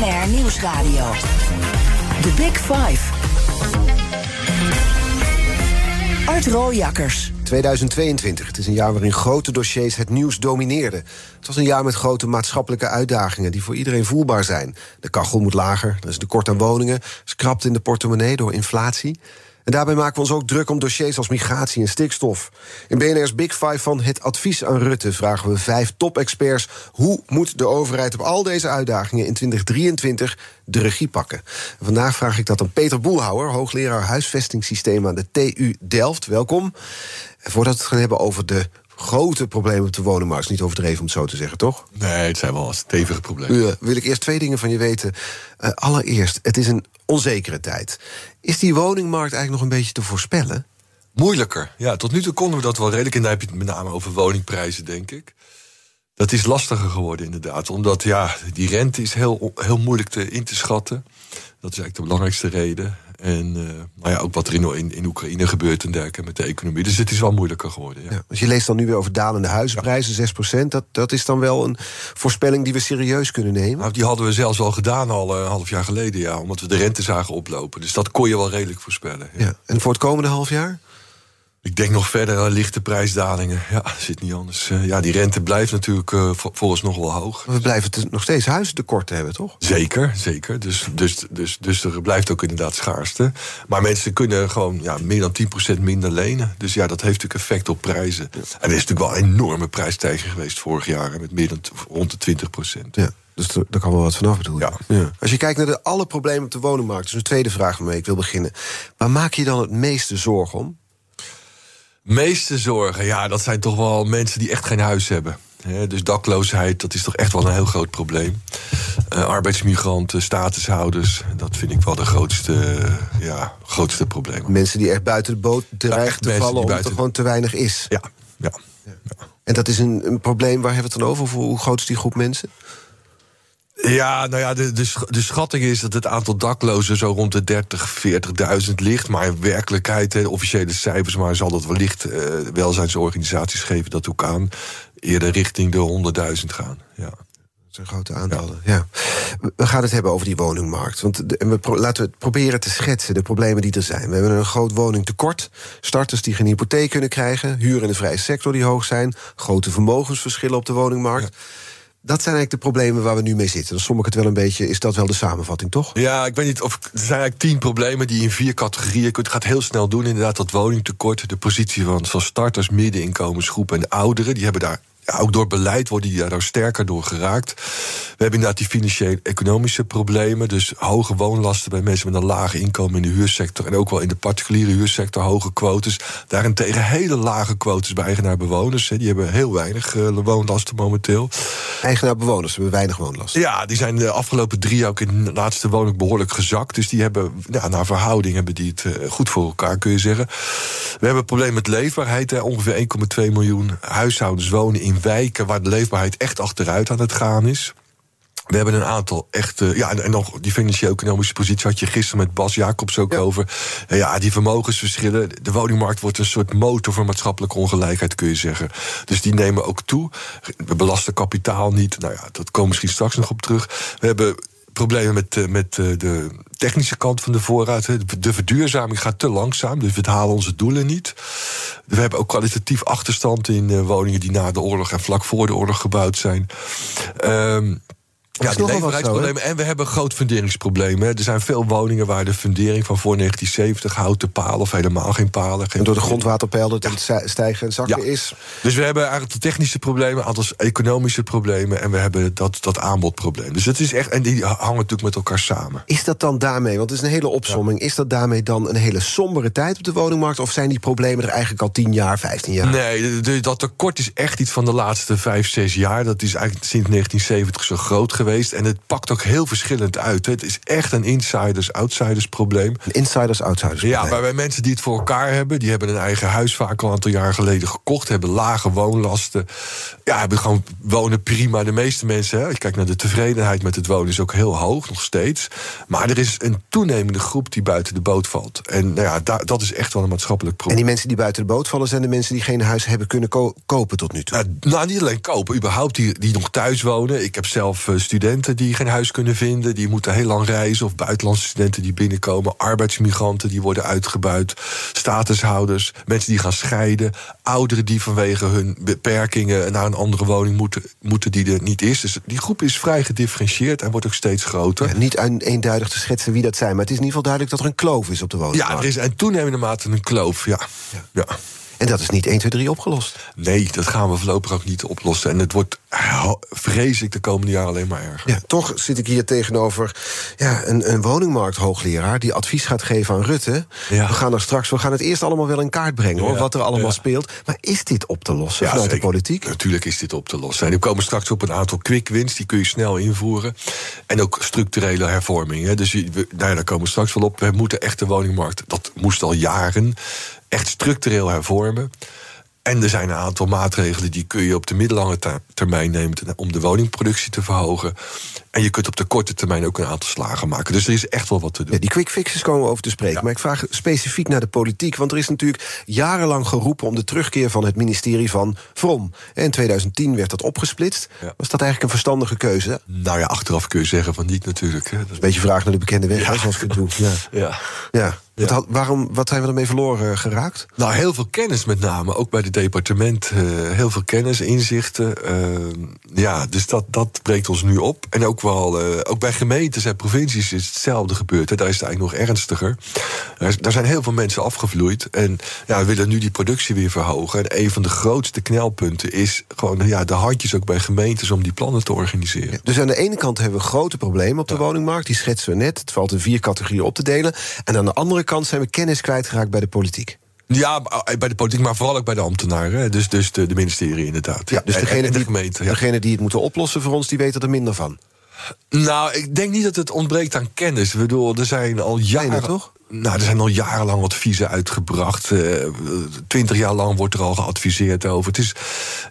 BNR Nieuwsradio. The Big Five. Art Rooijakkers. 2022. Het is een jaar waarin grote dossiers het nieuws domineerden. Het was een jaar met grote maatschappelijke uitdagingen die voor iedereen voelbaar zijn. De kachel moet lager, er is tekort aan woningen, scrapt in de portemonnee door inflatie. En daarbij maken we ons ook druk om dossiers als migratie en stikstof. In BNR's Big Five van het advies aan Rutte vragen we vijf top-experts... hoe moet de overheid op al deze uitdagingen in 2023 de regie pakken? En vandaag vraag ik dat aan Peter Boelhouwer... hoogleraar huisvestingssysteem aan de TU Delft. Welkom. Voordat we het gaan hebben over de grote problemen op de woningmarkt... niet overdreven om het zo te zeggen, toch? Nee, het zijn wel stevige problemen. Ja, wil ik eerst twee dingen van je weten. Uh, allereerst, het is een onzekere tijd. Is die woningmarkt eigenlijk nog een beetje te voorspellen? Moeilijker. Ja, tot nu toe konden we dat wel redelijk. En dan heb je het met name over woningprijzen, denk ik. Dat is lastiger geworden, inderdaad. Omdat ja, die rente is heel, heel moeilijk te, in te schatten. Dat is eigenlijk de belangrijkste reden. En uh, nou ja, ook wat er in, in, Oekraïne gebeurt en dergelijke met de economie. Dus het is wel moeilijker geworden. Ja. Ja, dus je leest dan nu weer over dalende huizenprijzen, ja. 6%. Dat, dat is dan wel een voorspelling die we serieus kunnen nemen? Nou, die hadden we zelfs al gedaan al een half jaar geleden, ja. Omdat we de rente zagen oplopen. Dus dat kon je wel redelijk voorspellen. Ja. En voor het komende half jaar? Ik denk nog verder lichte prijsdalingen. Ja, zit niet anders. Ja, die rente blijft natuurlijk uh, volgens nog wel hoog. We blijven nog steeds huizentekorten hebben, toch? Zeker, zeker. Dus, dus, dus, dus er blijft ook inderdaad schaarste. Maar mensen kunnen gewoon ja, meer dan 10% minder lenen. Dus ja, dat heeft natuurlijk effect op prijzen. Ja. En er is natuurlijk wel een enorme prijsstijging geweest vorig jaar... met meer dan rond de 20%. Ja. Dus daar kan wel wat vanaf bedoelen. Ja. Ja. Als je kijkt naar de alle problemen op de woningmarkt... dus een tweede vraag waarmee ik wil beginnen. Waar maak je dan het meeste zorgen om? Meeste zorgen, ja, dat zijn toch wel mensen die echt geen huis hebben. dus dakloosheid, dat is toch echt wel een heel groot probleem. Uh, arbeidsmigranten, statushouders, dat vind ik wel de grootste, ja, grootste probleem. Mensen die echt buiten de boot terecht te vallen omdat er gewoon te weinig is. Ja, ja. ja. En dat is een, een probleem, waar hebben we het dan over? Hoe groot is die groep mensen? Ja, nou ja, de, de, de, schatting is dat het aantal daklozen zo rond de 30, 40.000 ligt. Maar in werkelijkheid, de officiële cijfers, maar zal dat wellicht uh, welzijnsorganisaties geven dat ook aan. Eerder richting de 100.000 gaan. Ja. Dat zijn grote aantallen. Ja. ja. We gaan het hebben over die woningmarkt. Want de, we pro, laten we het proberen te schetsen, de problemen die er zijn. We hebben een groot woningtekort. Starters die geen hypotheek kunnen krijgen. Huur in de vrije sector die hoog zijn. Grote vermogensverschillen op de woningmarkt. Ja. Dat zijn eigenlijk de problemen waar we nu mee zitten. Dan som ik het wel een beetje, is dat wel de samenvatting, toch? Ja, ik weet niet of. Er zijn eigenlijk tien problemen die je in vier categorieën kunt. Het gaat heel snel doen. Inderdaad, dat woningtekort, de positie van, van starters, middeninkomensgroepen en ouderen. Die hebben daar ja, ook door beleid worden die daar sterker door geraakt. We hebben inderdaad die financieel-economische problemen. Dus hoge woonlasten bij mensen met een laag inkomen in de huursector. En ook wel in de particuliere huursector hoge quotes. Daarentegen hele lage quotes bij eigenaar-bewoners. Die hebben heel weinig uh, woonlasten momenteel. Eigenaar-bewoners hebben weinig woonlasten? Ja, die zijn de afgelopen drie jaar ook in de laatste woning behoorlijk gezakt. Dus die hebben, ja, naar verhouding hebben die het uh, goed voor elkaar, kun je zeggen. We hebben een probleem met leefbaarheid. Hè. Ongeveer 1,2 miljoen huishoudens wonen in wijken waar de leefbaarheid echt achteruit aan het gaan is. We hebben een aantal echte. Ja, en, nog die financieel-economische positie had je gisteren met Bas Jacobs ook ja. over. Ja, die vermogensverschillen. De woningmarkt wordt een soort motor voor maatschappelijke ongelijkheid, kun je zeggen. Dus die nemen ook toe. We belasten kapitaal niet. Nou ja, dat komen misschien straks nog op terug. We hebben problemen met, met de technische kant van de voorraad. De verduurzaming gaat te langzaam, dus we halen onze doelen niet. We hebben ook kwalitatief achterstand in woningen die na de oorlog en vlak voor de oorlog gebouwd zijn. Um, ja, die leefbaarheidsproblemen. En we hebben een groot funderingsprobleem. Hè. Er zijn veel woningen waar de fundering van voor 1970 houten palen of helemaal geen palen. Geen en door de grondwaterpeil dat het stijgen en zakken ja. is. Dus we hebben eigenlijk de technische problemen, aantal economische problemen. En we hebben dat, dat aanbodprobleem. Dus het is echt. En die hangen natuurlijk met elkaar samen. Is dat dan daarmee, want het is een hele opsomming. Is dat daarmee dan een hele sombere tijd op de woningmarkt? Of zijn die problemen er eigenlijk al 10 jaar, 15 jaar? Nee, dat tekort is echt iets van de laatste 5, 6 jaar. Dat is eigenlijk sinds 1970 zo groot geweest. En het pakt ook heel verschillend uit. Het is echt een insiders-outsiders probleem. Een insiders-outsiders Ja, maar bij mensen die het voor elkaar hebben... die hebben een eigen huis vaak al een aantal jaar geleden gekocht... hebben lage woonlasten. Ja, hebben gewoon wonen prima. De meeste mensen, hè, je kijkt naar de tevredenheid met het wonen... is ook heel hoog, nog steeds. Maar er is een toenemende groep die buiten de boot valt. En nou ja, da dat is echt wel een maatschappelijk probleem. En die mensen die buiten de boot vallen... zijn de mensen die geen huis hebben kunnen ko kopen tot nu toe? Nou, nou, niet alleen kopen, überhaupt die, die nog thuis wonen. Ik heb zelf uh, studie studenten die geen huis kunnen vinden. Die moeten heel lang reizen. Of buitenlandse studenten die binnenkomen. Arbeidsmigranten die worden uitgebuit. Statushouders. Mensen die gaan scheiden. Ouderen die vanwege hun beperkingen naar een andere woning moeten. moeten die er niet is. Dus die groep is vrij gedifferentieerd en wordt ook steeds groter. Ja, niet eenduidig te schetsen wie dat zijn. Maar het is in ieder geval duidelijk dat er een kloof is op de woningmarkt. Ja, er is en toenemende mate een kloof. ja. ja. En dat is niet 1, 2, 3 opgelost. Nee, dat gaan we voorlopig ook niet oplossen. En het wordt, vrees ik, de komende jaren alleen maar erger. Ja, toch zit ik hier tegenover ja, een, een woningmarkthoogleraar... die advies gaat geven aan Rutte. Ja. We gaan er straks, we gaan het eerst allemaal wel in kaart brengen... hoor, wat er allemaal speelt. Maar is dit op te lossen vanuit de politiek? Natuurlijk is dit op te lossen. En we komen straks op een aantal quick wins, die kun je snel invoeren. En ook structurele hervormingen. Dus nou daar komen we straks wel op. We moeten echt de woningmarkt, dat moest al jaren echt structureel hervormen. En er zijn een aantal maatregelen die kun je op de middellange termijn nemen om de woningproductie te verhogen. En je kunt op de korte termijn ook een aantal slagen maken. Dus er is echt wel wat te doen. Ja, die quick fixes komen we over te spreken. Maar ik vraag specifiek naar de politiek. Want er is natuurlijk jarenlang geroepen om de terugkeer van het ministerie van Vrom. In 2010 werd dat opgesplitst. Was dat eigenlijk een verstandige keuze? Nou ja, achteraf kun je zeggen van niet natuurlijk. Hè. Dat is een beetje vraag naar de bekende weg, zoals ik het doe. Ja. ja. Ja. Wat, waarom, wat zijn we ermee verloren geraakt? Nou, heel veel kennis met name. Ook bij het departement. Uh, heel veel kennis, inzichten. Uh, ja, dus dat, dat breekt ons nu op. En ook wel, uh, ook bij gemeentes en provincies is hetzelfde gebeurd. Hè. Daar is het eigenlijk nog ernstiger. Daar, zijn heel veel mensen afgevloeid. En ja, we willen nu die productie weer verhogen. En een van de grootste knelpunten is gewoon ja, de handjes ook bij gemeentes om die plannen te organiseren. dus aan de ene kant hebben we grote problemen op de woningmarkt. Die schetsen we net. Het valt in vier categorieën op te delen. En aan de andere kant zijn we kennis kwijtgeraakt bij de politiek. Ja, bij de politiek, maar vooral ook bij de ambtenaren. Dus, dus de, de ministerie inderdaad. Ja, dus degene, de gemeente, ja. degene die het moeten oplossen voor ons, die weten er minder van. Nou, ik denk niet dat het ontbreekt aan kennis. Ik bedoel, er zijn al jaren... toch? Nou, er zijn al jarenlang adviezen uitgebracht. Eh, twintig jaar lang wordt er al geadviseerd over. Het is,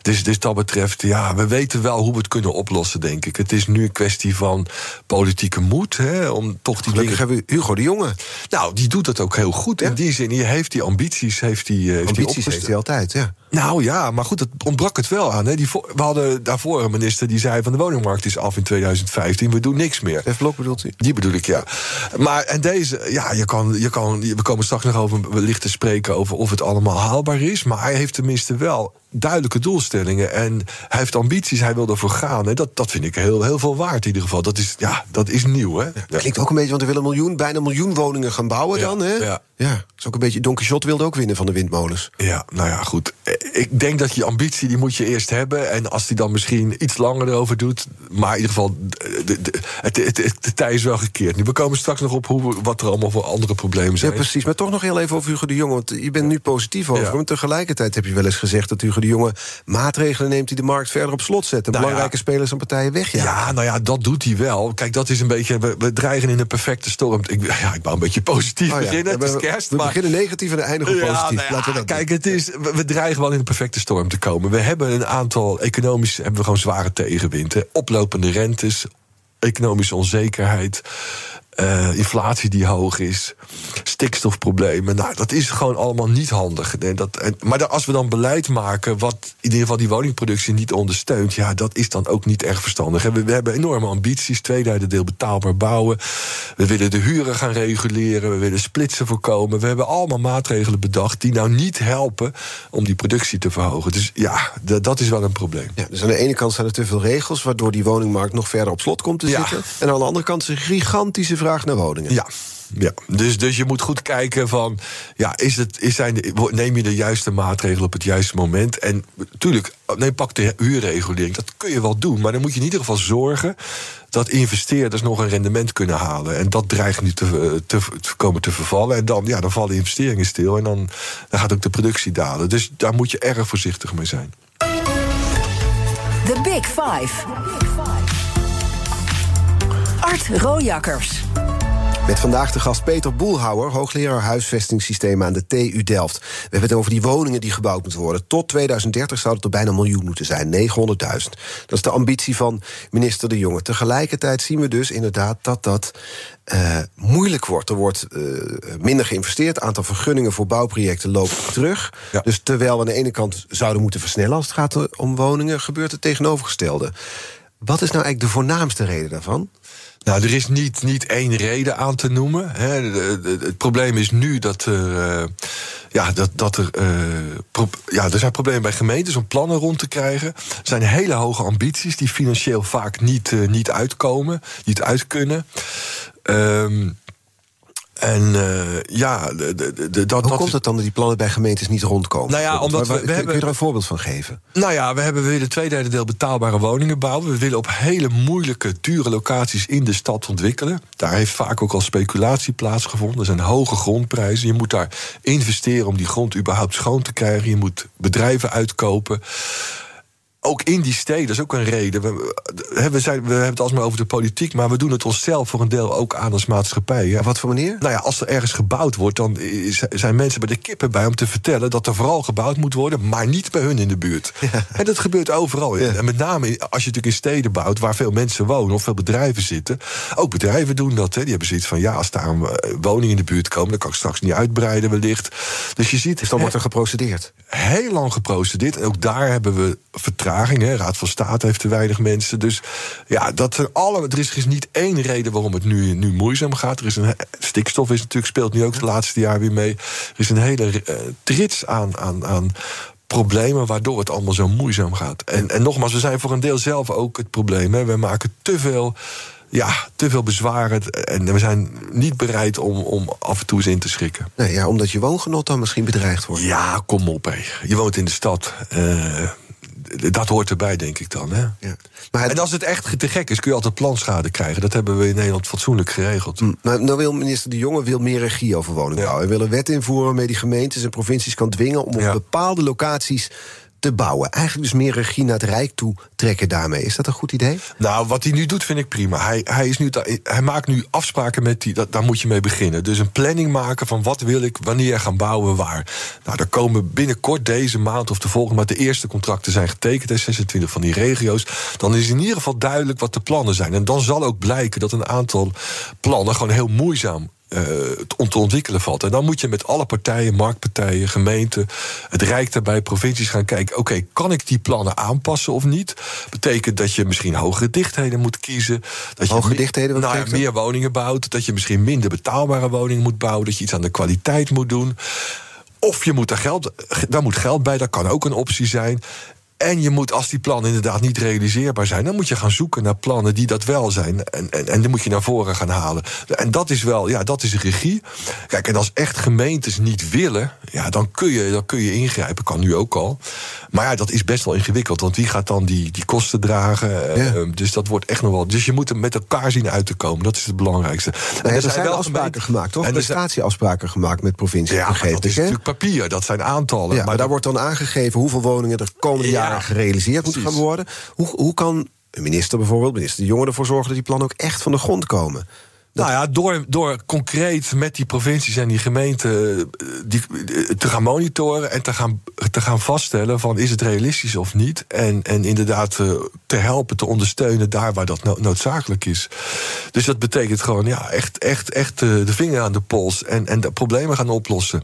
dus, dus dat betreft, ja, we weten wel hoe we het kunnen oplossen, denk ik. Het is nu een kwestie van politieke moed. Hè, om toch die Gelukkig hebben we Hugo de Jonge. Nou, die doet dat ook heel goed. In die zin, hij heeft die ambities. Heeft die, heeft ambities heeft hij altijd, ja. Nou ja, maar goed, het ontbrak het wel aan. Hè. Die, we hadden daarvoor een minister die zei van de woningmarkt is af in 2015. We doen niks meer. F Blok bedoelt u? Die bedoel ik, ja. Maar en deze, ja, je kan, je kan, we komen straks nog over wellicht te spreken over of het allemaal haalbaar is. Maar hij heeft tenminste wel duidelijke doelstellingen. En hij heeft ambities, hij wil ervoor gaan. En dat, dat vind ik heel, heel veel waard in ieder geval. Dat is, ja, dat is nieuw. Hè? Ja, klinkt ook een beetje, want we willen een miljoen, bijna een miljoen woningen gaan bouwen dan. Hè? Ja. ja, is ook een beetje. Don Quixote wilde ook winnen van de windmolens. Ja, nou ja, goed. Ik denk dat je ambitie, die moet je eerst hebben. En als die dan misschien iets langer erover doet. Maar in ieder geval, de, de, de, het, het, de tij is wel gekeerd. Nu, we komen straks nog op hoe, wat er allemaal voor andere problemen zijn. Ja, precies. Maar toch nog heel even over Hugo de Jonge. Want je bent nu positief over hem. Tegelijkertijd heb je wel eens gezegd dat Hugo de Jonge maatregelen neemt die de markt verder op slot zetten. Nou belangrijke spelers en partijen wegjagen. Ja, nou ja, dat doet hij wel. Kijk, dat is een beetje. We, dreigen in een perfecte storm. Ik, ja, ik wou een beetje positief oh beginnen. Het is kerst. We maar... beginnen negatief en eindigen positief. Nou Laten we dat kijk, het is, we, dreigen wel in een perfecte storm te komen. We hebben een aantal economisch hebben we gewoon zware tegenwind. Oplopende rentes, economische onzekerheid. Uh, inflatie die hoog is, stikstofproblemen. Nou, dat is gewoon allemaal niet handig. Dat, en, maar als we dan beleid maken wat in ieder geval die woningproductie niet ondersteunt, ja, dat is dan ook niet erg verstandig. We, we hebben enorme ambities, tweederde deel betaalbaar bouwen. We willen de huren gaan reguleren, we willen splitsen voorkomen. We hebben allemaal maatregelen bedacht die nou niet helpen om die productie te verhogen. Dus ja, dat is wel een probleem. Ja, dus aan de ene kant zijn er te veel regels, waardoor die woningmarkt nog verder op slot komt te zitten. En aan de andere kant is een gigantische vraag naar woningen. Ja. Ja, dus, dus je moet goed kijken van, ja, is het, is zijn de, neem je de juiste maatregelen op het juiste moment? En natuurlijk, neem pak de huurregulering, dat kun je wel doen, maar dan moet je in ieder geval zorgen dat investeerders nog een rendement kunnen halen. En dat dreigt nu te, te, te komen te vervallen. En dan, ja, dan vallen investeringen stil en dan, dan gaat ook de productie dalen. Dus daar moet je erg voorzichtig mee zijn. The Big Five. Art Rojakkers. Met vandaag de gast Peter Boelhouwer, hoogleraar huisvestingssystemen aan de TU Delft. We hebben het over die woningen die gebouwd moeten worden. Tot 2030 zou het er bijna een miljoen moeten zijn, 900.000. Dat is de ambitie van minister De Jonge. Tegelijkertijd zien we dus inderdaad dat dat uh, moeilijk wordt. Er wordt uh, minder geïnvesteerd. Het aantal vergunningen voor bouwprojecten loopt terug. Dus terwijl we aan de ene kant zouden moeten versnellen als het gaat om woningen, gebeurt het tegenovergestelde. Wat is nou eigenlijk de voornaamste reden daarvan? Nou, er is niet, niet één reden aan te noemen. Hè. Het probleem is nu dat er. eh, ja, dat, dat er, eh, ja, er zijn problemen bij gemeentes om plannen rond te krijgen. Er zijn hele hoge ambities die financieel vaak niet, eh, niet uitkomen, niet uit kunnen. Ehm, en eh, ja, de, de, de, dat, Hoe komt het dan dat die plannen bij gemeentes niet rondkomen? Nou ja, omdat we- kun- hebben- Kun je er een voorbeeld van geven? Nou ja, we, hebben, we willen twee derde deel betaalbare woningen bouwen. We willen op hele moeilijke, dure locaties in de stad ontwikkelen. Daar heeft vaak ook al speculatie plaatsgevonden. Er zijn hoge grondprijzen. Je moet daar investeren om die grond überhaupt schoon te krijgen. Je moet bedrijven uitkopen. Ook in die steden, dat is ook een reden. We, we, zijn, we hebben het alsmaar over de politiek, maar we doen het onszelf voor een deel ook aan als maatschappij. hè. Op wat voor manier? Nou ja, als er ergens gebouwd wordt, dan zijn mensen bij de kippen bij om te vertellen dat er vooral gebouwd moet worden, maar niet bij hun in de buurt. En dat gebeurt overal. Ja. En met name als je natuurlijk in steden bouwt waar veel mensen wonen of veel bedrijven zitten. Ook bedrijven doen dat. Hè. Die hebben zoiets van: ja, als daar een eh, woning in de buurt komen, dan kan ik straks niet uitbreiden, wellicht. Dus je ziet. Dus dan wordt er geprocedeerd. Heel lang geprocedeerd. En ook daar hebben we vertraging. Hè. Raad van State heeft te weinig mensen. Dus ja, dat er, alle, er is, niet één reden waarom het nu, nu moeizaam gaat. Er is een, stikstof is natuurlijk, speelt nu ook het laatste jaar weer mee. Er is een hele eh, trits aan, aan, aan problemen waardoor het allemaal zo moeizaam gaat. En, en nogmaals, we zijn voor een deel zelf ook het probleem. Hè. We maken te veel. Ja, te veel bezwaren. En we zijn niet bereid om, om af en toe eens in te schrikken. Nee, ja, omdat je woongenot dan misschien bedreigd wordt. Ja, kom op, hé. Je woont in de stad. Eh, dat hoort erbij, denk ik dan. Hè? Ja. Maar het- En als het echt te gek is, kun je altijd planschade krijgen. Dat hebben we in Nederland fatsoenlijk geregeld. Mm, Nou, nou wil minister De Jonge wil meer regie over woningbouw. Ja. Hij wil een wet invoeren waarmee die gemeentes en provincies kan dwingen om op Ja. bepaalde locaties te bouwen. Eigenlijk dus meer regie naar het Rijk toe trekken daarmee. Is dat een goed idee? Nou, wat hij nu doet, vind ik prima. Hij, hij, is nu, hij maakt nu afspraken met die. Daar moet je mee beginnen. Dus een planning maken van wat wil ik, wanneer gaan bouwen, waar. Nou, daar komen binnenkort deze maand of de volgende maand. de eerste contracten zijn getekend. hè, 26 van die regio's. Dan is in ieder geval duidelijk wat de plannen zijn. En dan zal ook blijken dat een aantal plannen gewoon heel moeizaam om te ontwikkelen valt. En dan moet je met alle partijen, marktpartijen, gemeenten, het Rijk daarbij, provincies gaan kijken. Oké, kan ik die plannen aanpassen of niet? Betekent dat je misschien hogere dichtheden moet kiezen. Dat je Hogere dichtheden, nou ja, meer woningen bouwt. Dat je misschien minder betaalbare woningen moet bouwen. Dat je iets aan de kwaliteit moet doen. Of je moet daar geld, daar moet geld bij, dat kan ook een optie zijn. En je moet, als die plannen inderdaad niet realiseerbaar zijn, dan moet je gaan zoeken naar plannen die dat wel zijn. En, en, en die moet je naar voren gaan halen. En dat is wel, ja, dat is regie. Kijk, en als echt gemeentes niet willen, ja, dan kun je, dan kun je ingrijpen. Kan nu ook al. Maar ja, dat is best wel ingewikkeld. Want wie gaat dan die, die kosten dragen? Ja. Eh, Dus dat wordt echt nog wel. Dus je moet er met elkaar zien uit te komen. Dat is het belangrijkste. Nou, er er zijn, wel afspraken gemeenten- gemaakt, toch? Er Prestatieafspraken gemaakt met provincies. ja, maar dat is natuurlijk papier. Dat zijn aantallen. Ja, maar daar wordt dan aangegeven hoeveel woningen er komende Ja, jaren gerealiseerd moeten gaan worden. Hoe, hoe kan een minister bijvoorbeeld, minister De Jonge, ervoor zorgen dat die plannen ook echt van de grond komen? Nou ja, door, door concreet met die provincies en die gemeenten eh, die, eh, te gaan monitoren en te gaan, te gaan vaststellen van is het realistisch of niet. En, en inderdaad eh, te helpen, te ondersteunen daar waar dat no- noodzakelijk is. Dus dat betekent gewoon ja, echt, echt, echt de vinger aan de pols en, en de problemen gaan oplossen.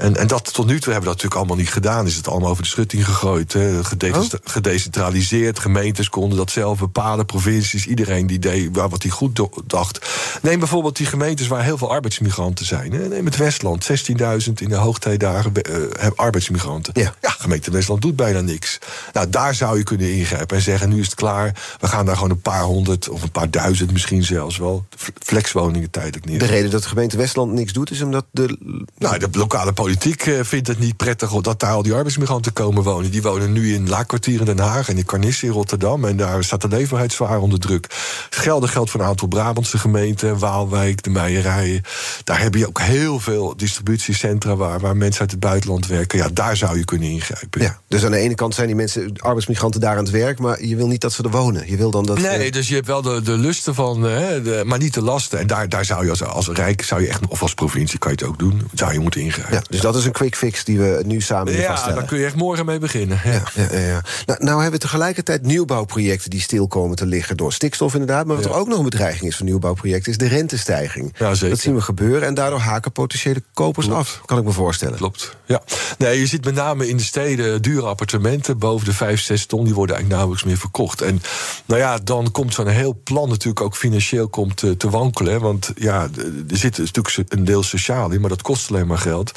En, en dat tot nu toe hebben we dat natuurlijk allemaal niet gedaan. Is het allemaal over de schutting gegooid. Hè? Gedecent- Gedecentraliseerd. Gemeentes konden dat zelf bepalen. Provincies, iedereen die deed wat hij goed dacht. Neem bijvoorbeeld die gemeentes waar heel veel arbeidsmigranten zijn. Hè? Neem het Westland. 16.000 in de hoogtijdagen eh, hebben arbeidsmigranten. Ja. gemeente Westland doet bijna niks. Nou, daar zou je kunnen ingrijpen en zeggen: nu is het klaar. We gaan daar gewoon een paar honderd of een paar duizend misschien zelfs wel. Flexwoningen tijdelijk neer. De reden dat de gemeente Westland niks doet, is omdat de. Nou, de lokale politiek eh, vindt het niet prettig dat daar al die arbeidsmigranten komen wonen. Die wonen nu in Laakkwartier in Den Haag en in Carnissen in Rotterdam. En daar staat de leefbaarheid zwaar onder druk. Gelden geldt voor een aantal Brabantse gemeenten, Waalwijk, de Meijerijen. Daar heb je ook heel veel distributiecentra waar, waar mensen uit het buitenland werken. Ja, daar zou je kunnen ingrijpen. Ja, dus aan de ene kant zijn die mensen, arbeidsmigranten, daar aan het werk, maar je wil niet dat ze er wonen. Je wil dan dat. Nee, eh, dus je hebt wel de, de lusten van, eh, maar niet de lasten. En daar, daar zou je als, als Rijk, zou je echt, of als provincie kan je het ook doen, zou je moeten ingrijpen. ja, dus Dus dat is een quick fix die we nu samen ja, vaststellen. daar kun je echt morgen mee beginnen. Ja. Ja, ja, ja. Nou, nou hebben we tegelijkertijd nieuwbouwprojecten die stil komen te liggen door stikstof inderdaad. Maar wat Ja. er ook nog een bedreiging is voor nieuwbouwprojecten is de rentestijging. Ja, zeker. Dat zien we gebeuren en daardoor haken potentiële kopers Klopt. af, kan ik me voorstellen. Klopt. Ja. Nee, je ziet met name in de steden dure appartementen boven de 5, 6 ton, die worden eigenlijk nauwelijks meer verkocht. En nou ja, dan komt zo'n heel plan natuurlijk ook financieel komt te, te wankelen. hè. Want ja, er zit natuurlijk een deel sociaal in, maar dat kost alleen maar geld.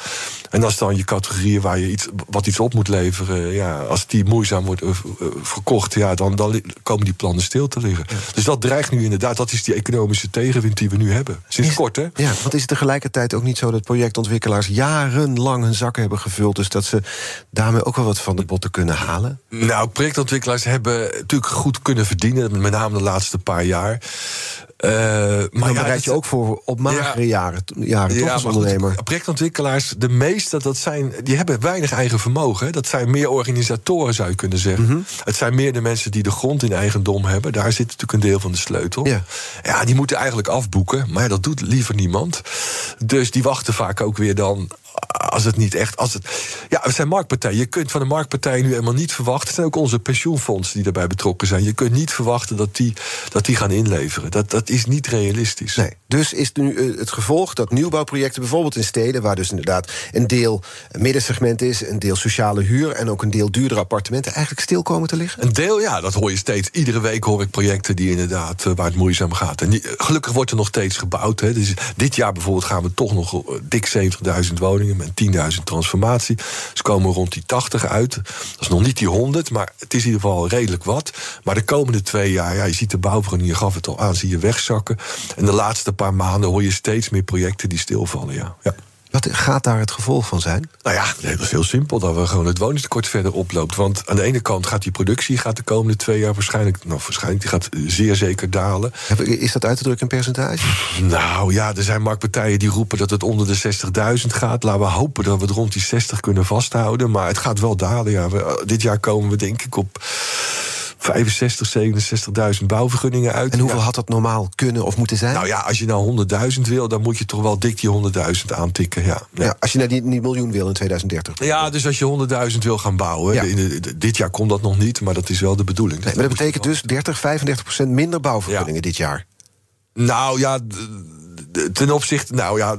En als dan je categorieën waar je iets, wat iets op moet leveren, ja, als die moeizaam wordt eh, eh, verkocht, ja, dan, dan komen die plannen stil te liggen. Dus dat dreigt nu inderdaad, dat is die economische tegenwind die we nu hebben. Sinds Is- kort, hè? Ja, want is het tegelijkertijd ook niet zo dat projectontwikkelaars jarenlang hun zakken hebben gevuld, dus dat ze daarmee ook wel wat van de botten kunnen halen? Nou, projectontwikkelaars hebben natuurlijk goed kunnen verdienen, met name de laatste paar jaar. Eh, Maar dan bereid je ook voor op magere Ja. jaren, jaren toch als maar goed, ondernemer. projectontwikkelaars, de meeste, dat zijn, die hebben weinig eigen vermogen. hè. Dat zijn meer organisatoren, zou je kunnen zeggen. Mhm. Het zijn meer de mensen die de grond in eigendom hebben. Daar zit natuurlijk een deel van de sleutel. Ja. ja, die moeten eigenlijk afboeken. Maar dat doet liever niemand. Dus die wachten vaak ook weer dan als het niet echt. Als het, ja, het zijn marktpartijen. Je kunt van de marktpartij nu helemaal niet verwachten. Het zijn ook onze pensioenfondsen die daarbij betrokken zijn. Je kunt niet verwachten dat die, dat die gaan inleveren. Dat, dat is niet realistisch. Nee. Dus is nu eh, het gevolg dat nieuwbouwprojecten, bijvoorbeeld in steden, waar dus inderdaad een deel middensegment is, een deel sociale huur en ook een deel duurdere appartementen, eigenlijk stil komen te liggen? Een deel, ja, dat hoor je steeds. Iedere week hoor ik projecten die inderdaad, eh, waar het moeizaam gaat. En gelukkig wordt er nog steeds gebouwd. Hè. Dus dit jaar bijvoorbeeld gaan we toch nog eh, dik 70.000 woningen met 10.000 transformatie. Ze komen rond die 80 uit. Dat is nog niet die 100, maar het is in ieder geval redelijk wat. Maar de komende twee jaar, ja, je ziet de bouwvergunning, je gaf het al aan, zie je wegzakken. En de laatste paar maanden hoor je steeds meer projecten die stilvallen, ja. ja. Wat gaat daar het gevolg van zijn? Nou ja, nee, dat is heel simpel. Dat we gewoon het woningstekort verder oploopt. Want aan de ene kant gaat die productie gaat de komende twee jaar waarschijnlijk... nou, waarschijnlijk, die gaat zeer zeker dalen. Is dat uit te drukken in percentage? Nou ja, er zijn marktpartijen die roepen dat het onder de 60.000 gaat. Laten we hopen dat we het rond die 60 kunnen vasthouden. Maar het gaat wel dalen, ja. We- dit jaar komen we denk ik op 65, 67.000 bouwvergunningen uit. En hoeveel had dat normaal kunnen of moeten zijn? Nou ja, als je nou 100.000 wil, dan moet je toch wel dik die 100.000 aantikken, ja. ja. Ja, als je naar die, die miljoen wil in 2030. Ja, dus als je 100.000 wil gaan bouwen. Ja. in de- de- dit jaar komt dat nog niet, maar dat is wel de bedoeling. Nee, maar dat betekent dus 30, 35 procent minder bouwvergunningen dit jaar. Nou ja, ten opzichte. Nou ja,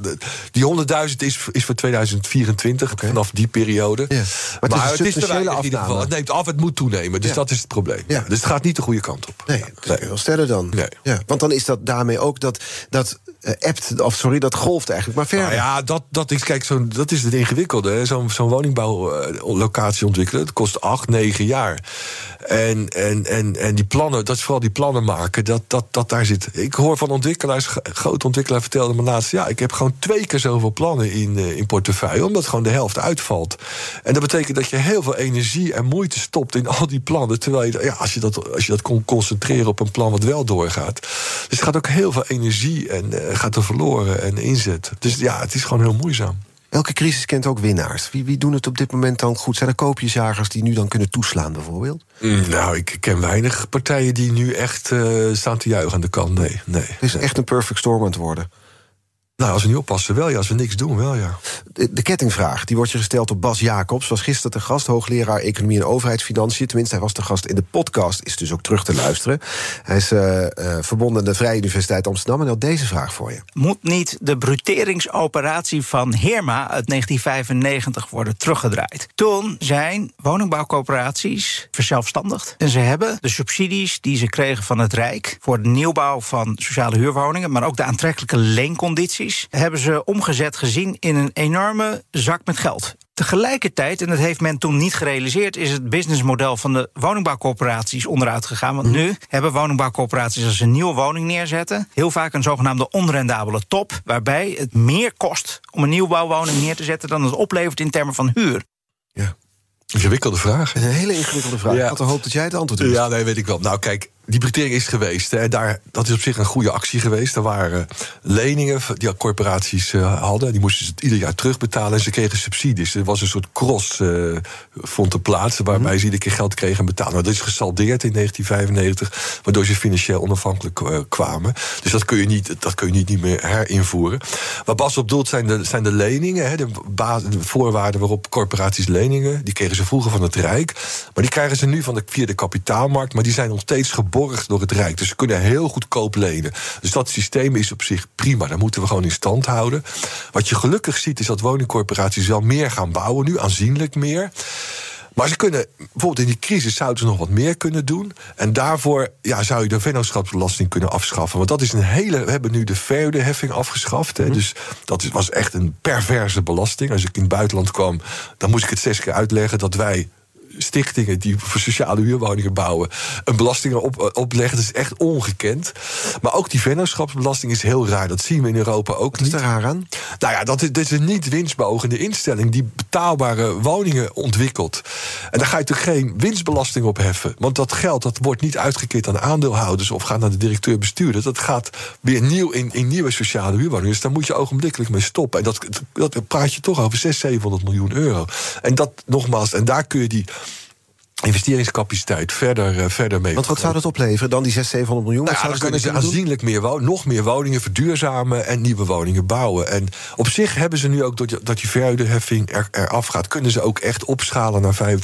die 100.000 is, is voor 2024, vanaf die periode. Ja. Maar het is te in ieder geval. afname. Het neemt af, het moet toenemen. Dus Ja. dat is het probleem. Ja. Dus het gaat niet de goede kant op. Nee, dat kun je wel stellen dan. Nee. Ja, want dan is dat daarmee ook dat, dat eh, appt, of sorry, dat golft eigenlijk maar verder. Nou ja, dat, dat is, kijk, zo'n dat is het ingewikkelde. Zo'n zo'n woningbouwlocatie ontwikkelen, dat kost acht, negen jaar. En, en, en, en die plannen, dat is vooral die plannen maken, dat, dat, dat daar zit. Ik hoor van ontwikkelaars, grote ontwikkelaar vertelde me laatst... ja, ik heb gewoon twee keer zoveel plannen in, eh, in portefeuille... omdat gewoon de helft uitvalt. En dat betekent dat je heel veel energie en moeite stopt in al die plannen... terwijl je, ja, als je dat, als je dat kon concentreren op een plan wat wel doorgaat... dus het gaat ook heel veel energie en eh, gaat er verloren en inzet. Dus ja, het is gewoon heel moeizaam. Elke crisis kent ook winnaars. Wie, wie doen het op dit moment dan goed? Zijn er koopjesjagers die nu dan kunnen toeslaan bijvoorbeeld? Nou, ik ken weinig partijen die nu echt eh, staan te juichen aan de kant. Nee, nee. Het is echt een perfect storm aan het worden. Nou, als we niet oppassen, wel ja. Als we niks doen, wel ja. De, de kettingvraag die wordt je gesteld door Bas Jacobs. Was gisteren te gast, hoogleraar Economie en Overheidsfinanciën. Tenminste, hij was te gast in de podcast, is dus ook terug te luisteren. Hij is eh, eh, verbonden aan de Vrije Universiteit Amsterdam en had deze vraag voor je. Moet niet de bruteringsoperatie van Heerma uit 1995 worden teruggedraaid? Toen zijn woningbouwcoöperaties verzelfstandigd. En ze hebben de subsidies die ze kregen van het Rijk... voor de nieuwbouw van sociale huurwoningen... maar ook de aantrekkelijke leencondities... hebben ze omgezet gezien in een enorme zak met geld. Tegelijkertijd, en dat heeft men toen niet gerealiseerd, is het businessmodel van de woningbouwcoöperaties onderuit gegaan. Want nu hebben woningbouwcoöperaties als ze een nieuwe woning neerzetten, heel vaak een zogenaamde onrendabele top, waarbij het meer kost om een nieuwbouwwoning neer te zetten dan het oplevert in termen van huur. Ja. Ingewikkelde vraag. Een hele ingewikkelde vraag. Ja. Ik had gehoopt dat jij het antwoord wist. Ja, nee, weet ik wel. Nou, kijk, die budgettering is geweest. Hè. Daar, dat is op zich een goede actie geweest. Er waren leningen die corporaties uh, hadden. Die moesten ze ieder jaar terugbetalen. En ze kregen subsidies. Er was een soort cross uh, vond te plaatsen... waarbij mm. ze iedere keer geld kregen en betalen. Nou, dat is gesaldeerd in 1995... waardoor ze financieel onafhankelijk uh, kwamen. Dus dat kun je niet, dat kun je niet, niet meer herinvoeren. Wat Bas op doelt zijn de, zijn de leningen. Hè, de, de, voorwaarden waarop corporaties leningen... die kregen ze vroeger van het Rijk. Maar die krijgen ze nu van de, via de kapitaalmarkt. Maar die zijn nog steeds gebonden geborgd door het Rijk. Dus ze kunnen heel goedkoop lenen. Dus dat systeem is op zich prima. Dat moeten we gewoon in stand houden. Wat je gelukkig ziet is dat woningcorporaties wel meer gaan bouwen nu, aanzienlijk meer. Maar ze kunnen, bijvoorbeeld in die crisis zouden ze nog wat meer kunnen doen. En daarvoor ja, zou je de vennootschapsbelasting kunnen afschaffen. Want dat is een hele. We hebben nu de verhuurderheffing afgeschaft. Hè, mhm. Dus dat was echt een perverse belasting. Als ik in het buitenland kwam, dan moest ik het zes keer uitleggen dat wij stichtingen die voor sociale huurwoningen bouwen een belasting op, eh, opleggen. Dat is echt ongekend. Maar ook die vennootschapsbelasting is heel raar. Dat zien we in Europa ook Wat is raar aan? Nou ja, dat is, dat is een niet winstbeogende instelling die betaalbare woningen ontwikkelt. En daar ga je toch geen winstbelasting op heffen. Want dat geld dat wordt niet uitgekeerd aan aandeelhouders of gaat naar de directeur-bestuurder. Dat gaat weer nieuw in, in nieuwe sociale huurwoningen. Dus daar moet je ogenblikkelijk mee stoppen. En dat, dat praat je toch over 600, 700 miljoen euro. En dat nogmaals, en daar kun je die investeringscapaciteit verder, uh, verder mee. Want wat zou dat opleveren? Dan die 600, 700 miljoen? Nou ja, dan kunnen ze aanzienlijk meer nog meer woningen verduurzamen en nieuwe woningen bouwen. En op zich hebben ze nu ook, dat die verhuurderheffing er, eraf gaat, kunnen ze ook echt opschalen naar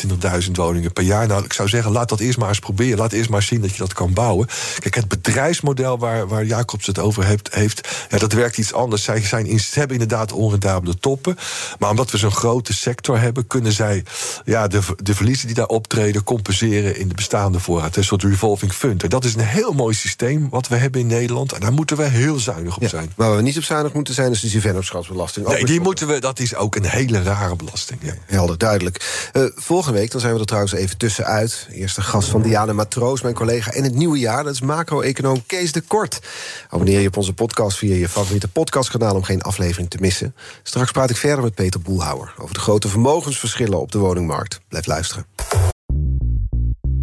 25.000 woningen per jaar. Nou, ik zou zeggen, laat dat eerst maar eens proberen. Laat eerst maar zien dat je dat kan bouwen. Kijk, het bedrijfsmodel waar, waar Jacobs het over heeft, heeft ja, dat werkt iets anders. Zij zijn hebben inderdaad onrendabele toppen. Maar omdat we zo'n grote sector hebben, kunnen zij ja, de, de verliezen die daar optreden compenseren in de bestaande voorraad. Een soort revolving fund. En dat is een heel mooi systeem wat we hebben in Nederland. En daar moeten we heel zuinig op zijn. Waar we niet op zuinig moeten zijn, is die vennootschapsbelasting. Nee, die moeten we, dat is ook een hele rare belasting. Ja. Helder, duidelijk. Uh, volgende week, dan zijn we er trouwens even tussenuit. Eerste gast van Diana Matroos, mijn collega. En het nieuwe jaar, dat is macro-econoom Kees de Kort. Abonneer je op onze podcast via je favoriete podcastkanaal... om geen aflevering te missen. Straks praat ik verder met Peter Boelhouwer... over de grote vermogensverschillen op de woningmarkt. Blijf luisteren.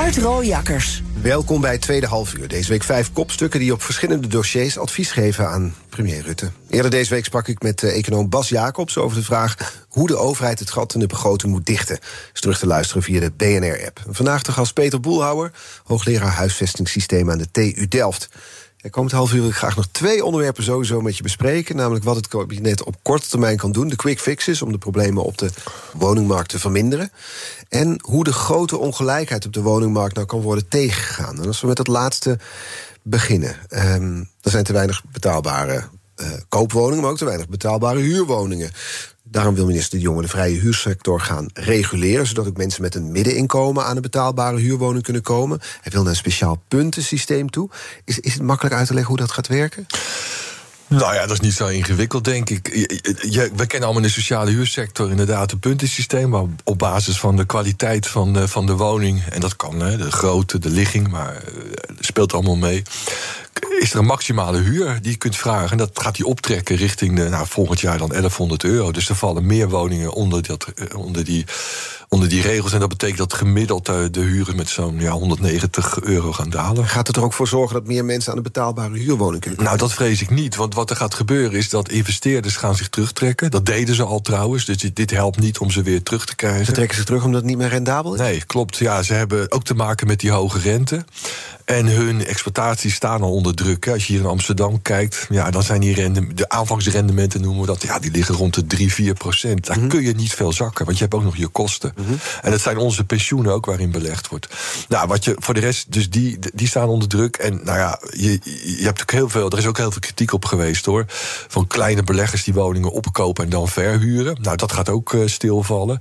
Art Rooijakkers. Welkom bij tweede halfuur. Deze week vijf kopstukken die op verschillende dossiers advies geven aan premier Rutte. Eerder deze week sprak ik met uh, econoom Bas Jacobs over de vraag hoe de overheid het gat in de begroting moet dichten. Is terug te luisteren via de BNR-app. Vandaag de gast Peter Boelhouwer, hoogleraar huisvestingssysteem aan de TU Delft. Ja, komend half uur wil ik graag nog twee onderwerpen sowieso met je bespreken. Namelijk wat het kabinet op korte termijn kan doen. De quick fixes om de problemen op de woningmarkt te verminderen. En hoe de grote ongelijkheid op de woningmarkt nou kan worden tegengegaan. En als we met het laatste beginnen. Um, er zijn te weinig betaalbare uh, koopwoningen, maar ook te weinig betaalbare huurwoningen. Daarom wil minister De Jonge de vrije huursector gaan reguleren, zodat ook mensen met een middeninkomen aan een betaalbare huurwoning kunnen komen. Hij wil naar een speciaal puntensysteem toe. Is, is het makkelijk uit te leggen hoe dat gaat werken? Nou ja, dat is niet zo ingewikkeld, denk ik. Je, we kennen allemaal in de sociale huursector inderdaad een puntensysteem... waar op basis van de kwaliteit van de, van de woning... en dat kan, hè, de grootte, de ligging, maar uh, speelt allemaal mee is er een maximale huur die je kunt vragen. En dat gaat hij optrekken richting de, nou, volgend jaar dan 1100 euro. Dus er vallen meer woningen onder, dat, eh, onder, die, onder die regels. En dat betekent dat gemiddeld de, de huren met zo'n ja, 190 euro gaan dalen. Gaat het er ook voor zorgen dat meer mensen aan een betaalbare huurwoning kunnen komen? Nou, dat vrees ik niet. Want wat er gaat gebeuren is dat investeerders gaan zich terugtrekken. Dat deden ze al trouwens. Dus dit, helpt niet om ze weer terug te krijgen. Ze trekken zich terug omdat het niet meer rendabel is? Nee, klopt. Ja, ze hebben ook te maken met die hoge rente. En hun exploitaties staan al onder druk. Als je hier in Amsterdam kijkt, ja, dan zijn die rendem, de aanvangsrendementen noemen we dat, ja, die liggen rond de 3, 4 procent. Daar kun je niet veel zakken, want je hebt ook nog je kosten. En dat zijn onze pensioenen ook waarin belegd wordt. Nou, wat je voor de rest, dus die, die staan onder druk. En nou ja, je, je hebt ook heel veel, er is ook heel veel kritiek op geweest hoor. Van kleine beleggers die woningen opkopen en dan verhuren. Nou, dat gaat ook eh, stilvallen.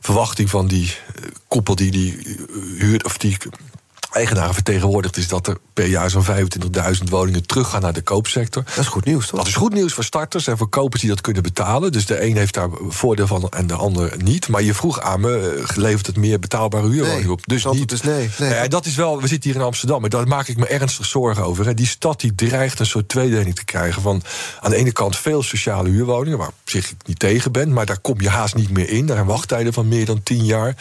Verwachting van die eh, koppel die die eh, huurt, of die eigenaren vertegenwoordigd is dat er per jaar zo'n 25.000 woningen teruggaan naar de koopsector. Dat is goed nieuws, toch? Dat is goed nieuws voor starters en voor kopers die dat kunnen betalen. Dus de een heeft daar voordeel van en de ander niet. Maar je vroeg aan me, eh, levert het meer betaalbare huurwoningen op? Dus niet. Dus nee, nee. Ja, dat is wel, we zitten hier in Amsterdam, en daar maak ik me ernstig zorgen over. Hè. Die stad die dreigt een soort tweedeling te krijgen. Van aan de ene kant veel sociale huurwoningen, waar op zich ik niet tegen ben, maar daar kom je haast niet meer in. Daar zijn wachttijden van meer dan tien jaar.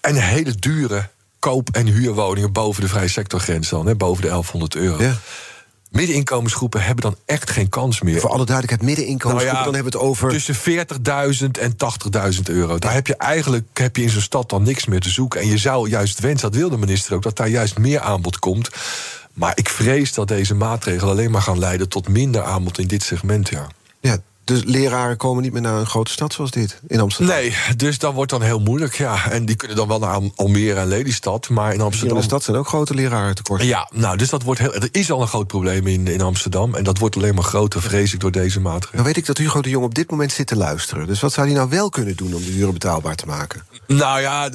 En hele dure koop- en huurwoningen boven de vrije sectorgrens dan, hè, boven de 1100 euro. Ja. Middeninkomensgroepen hebben dan echt geen kans meer. Voor alle duidelijkheid, middeninkomensgroepen, Nou ja, dan hebben we het over... Tussen 40.000 en 80.000 euro. Daar heb je eigenlijk heb je in zo'n stad dan niks meer te zoeken. En je zou juist wensen, dat wil de minister ook, dat daar juist meer aanbod komt. Maar ik vrees dat deze maatregelen alleen maar gaan leiden tot minder aanbod in dit segment. Ja. Ja, dus leraren komen niet meer naar een grote stad zoals dit, in Amsterdam. Nee, dus dat wordt dan heel moeilijk. Ja. En die kunnen dan wel naar Al- Almere en Lelystad. Maar in Hier in Amsterdam. de stad zijn ook grote lerarentekorten. Ja, nou, dus dat wordt heel. Er is al een groot probleem in, in Amsterdam. En dat wordt alleen maar groter, vrees ik, door deze maatregelen. Nou weet ik dat Hugo de Jong op dit moment zit te luisteren. Dus wat zou hij nou wel kunnen doen om de huren betaalbaar te maken? Nou ja,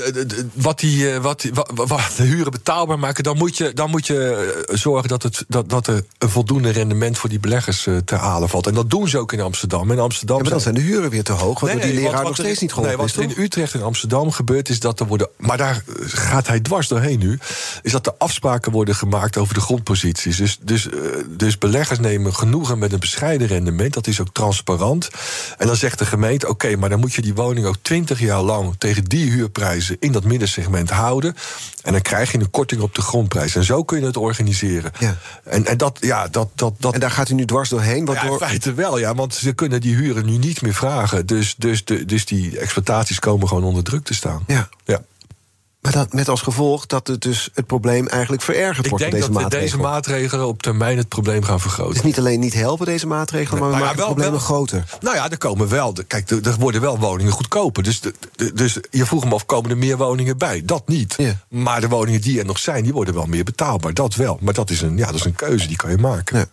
wat, die, eh, wat, die- wat de huren betaalbaar maken, dan moet je, dan moet je eh, zorgen dat, het, dat, dat er een voldoende rendement voor die beleggers eh, te halen valt. En dat doen ze ook in Amsterdam. In Amsterdam Ja, maar dan zijn de huren weer te hoog, waardoor die want leraar wat nog er- steeds niet Nee, geholpen wat is, er in? Utrecht en Amsterdam gebeurt, is dat er worden. Maar daar eh, gaat hij dwars doorheen nu. Is dat er afspraken worden gemaakt over de grondposities. Dus, dus, eh, dus beleggers nemen genoegen met een bescheiden rendement. Dat is ook transparant. En dan zegt de gemeente: oké, maar dan moet je die woning ook 20 jaar lang tegen die huurprijzen in dat middensegment houden. En dan krijg je een korting op de grondprijs. En zo kun je het organiseren. Ja. En, en dat, ja, dat, dat, dat, En daar gaat hij nu dwars doorheen, ja, in waardoor... feite wel, ja, want ze kunnen die huren nu niet meer vragen. Dus, dus, de, dus die exploitaties komen gewoon onder druk te staan. Ja. Ja. Maar dat met als gevolg dat het dus het probleem eigenlijk verergerd Ik wordt denk met dat deze we deze maatregelen. maatregelen op termijn het probleem gaan Het vergroten. is niet alleen niet helpen, deze maatregelen, maar we Nou ja, maken het wel- probleem wel- groter. Nou ja, er komen wel. de- Kijk, er, er worden wel woningen goedkoper. Dus, de, de- dus je vroeg me af, komen er meer woningen bij? Dat niet. Ja. Maar de woningen die er nog zijn, die worden wel meer betaalbaar. Dat wel. Maar dat is een, ja, dat is een keuze, die kan je maken. Ja.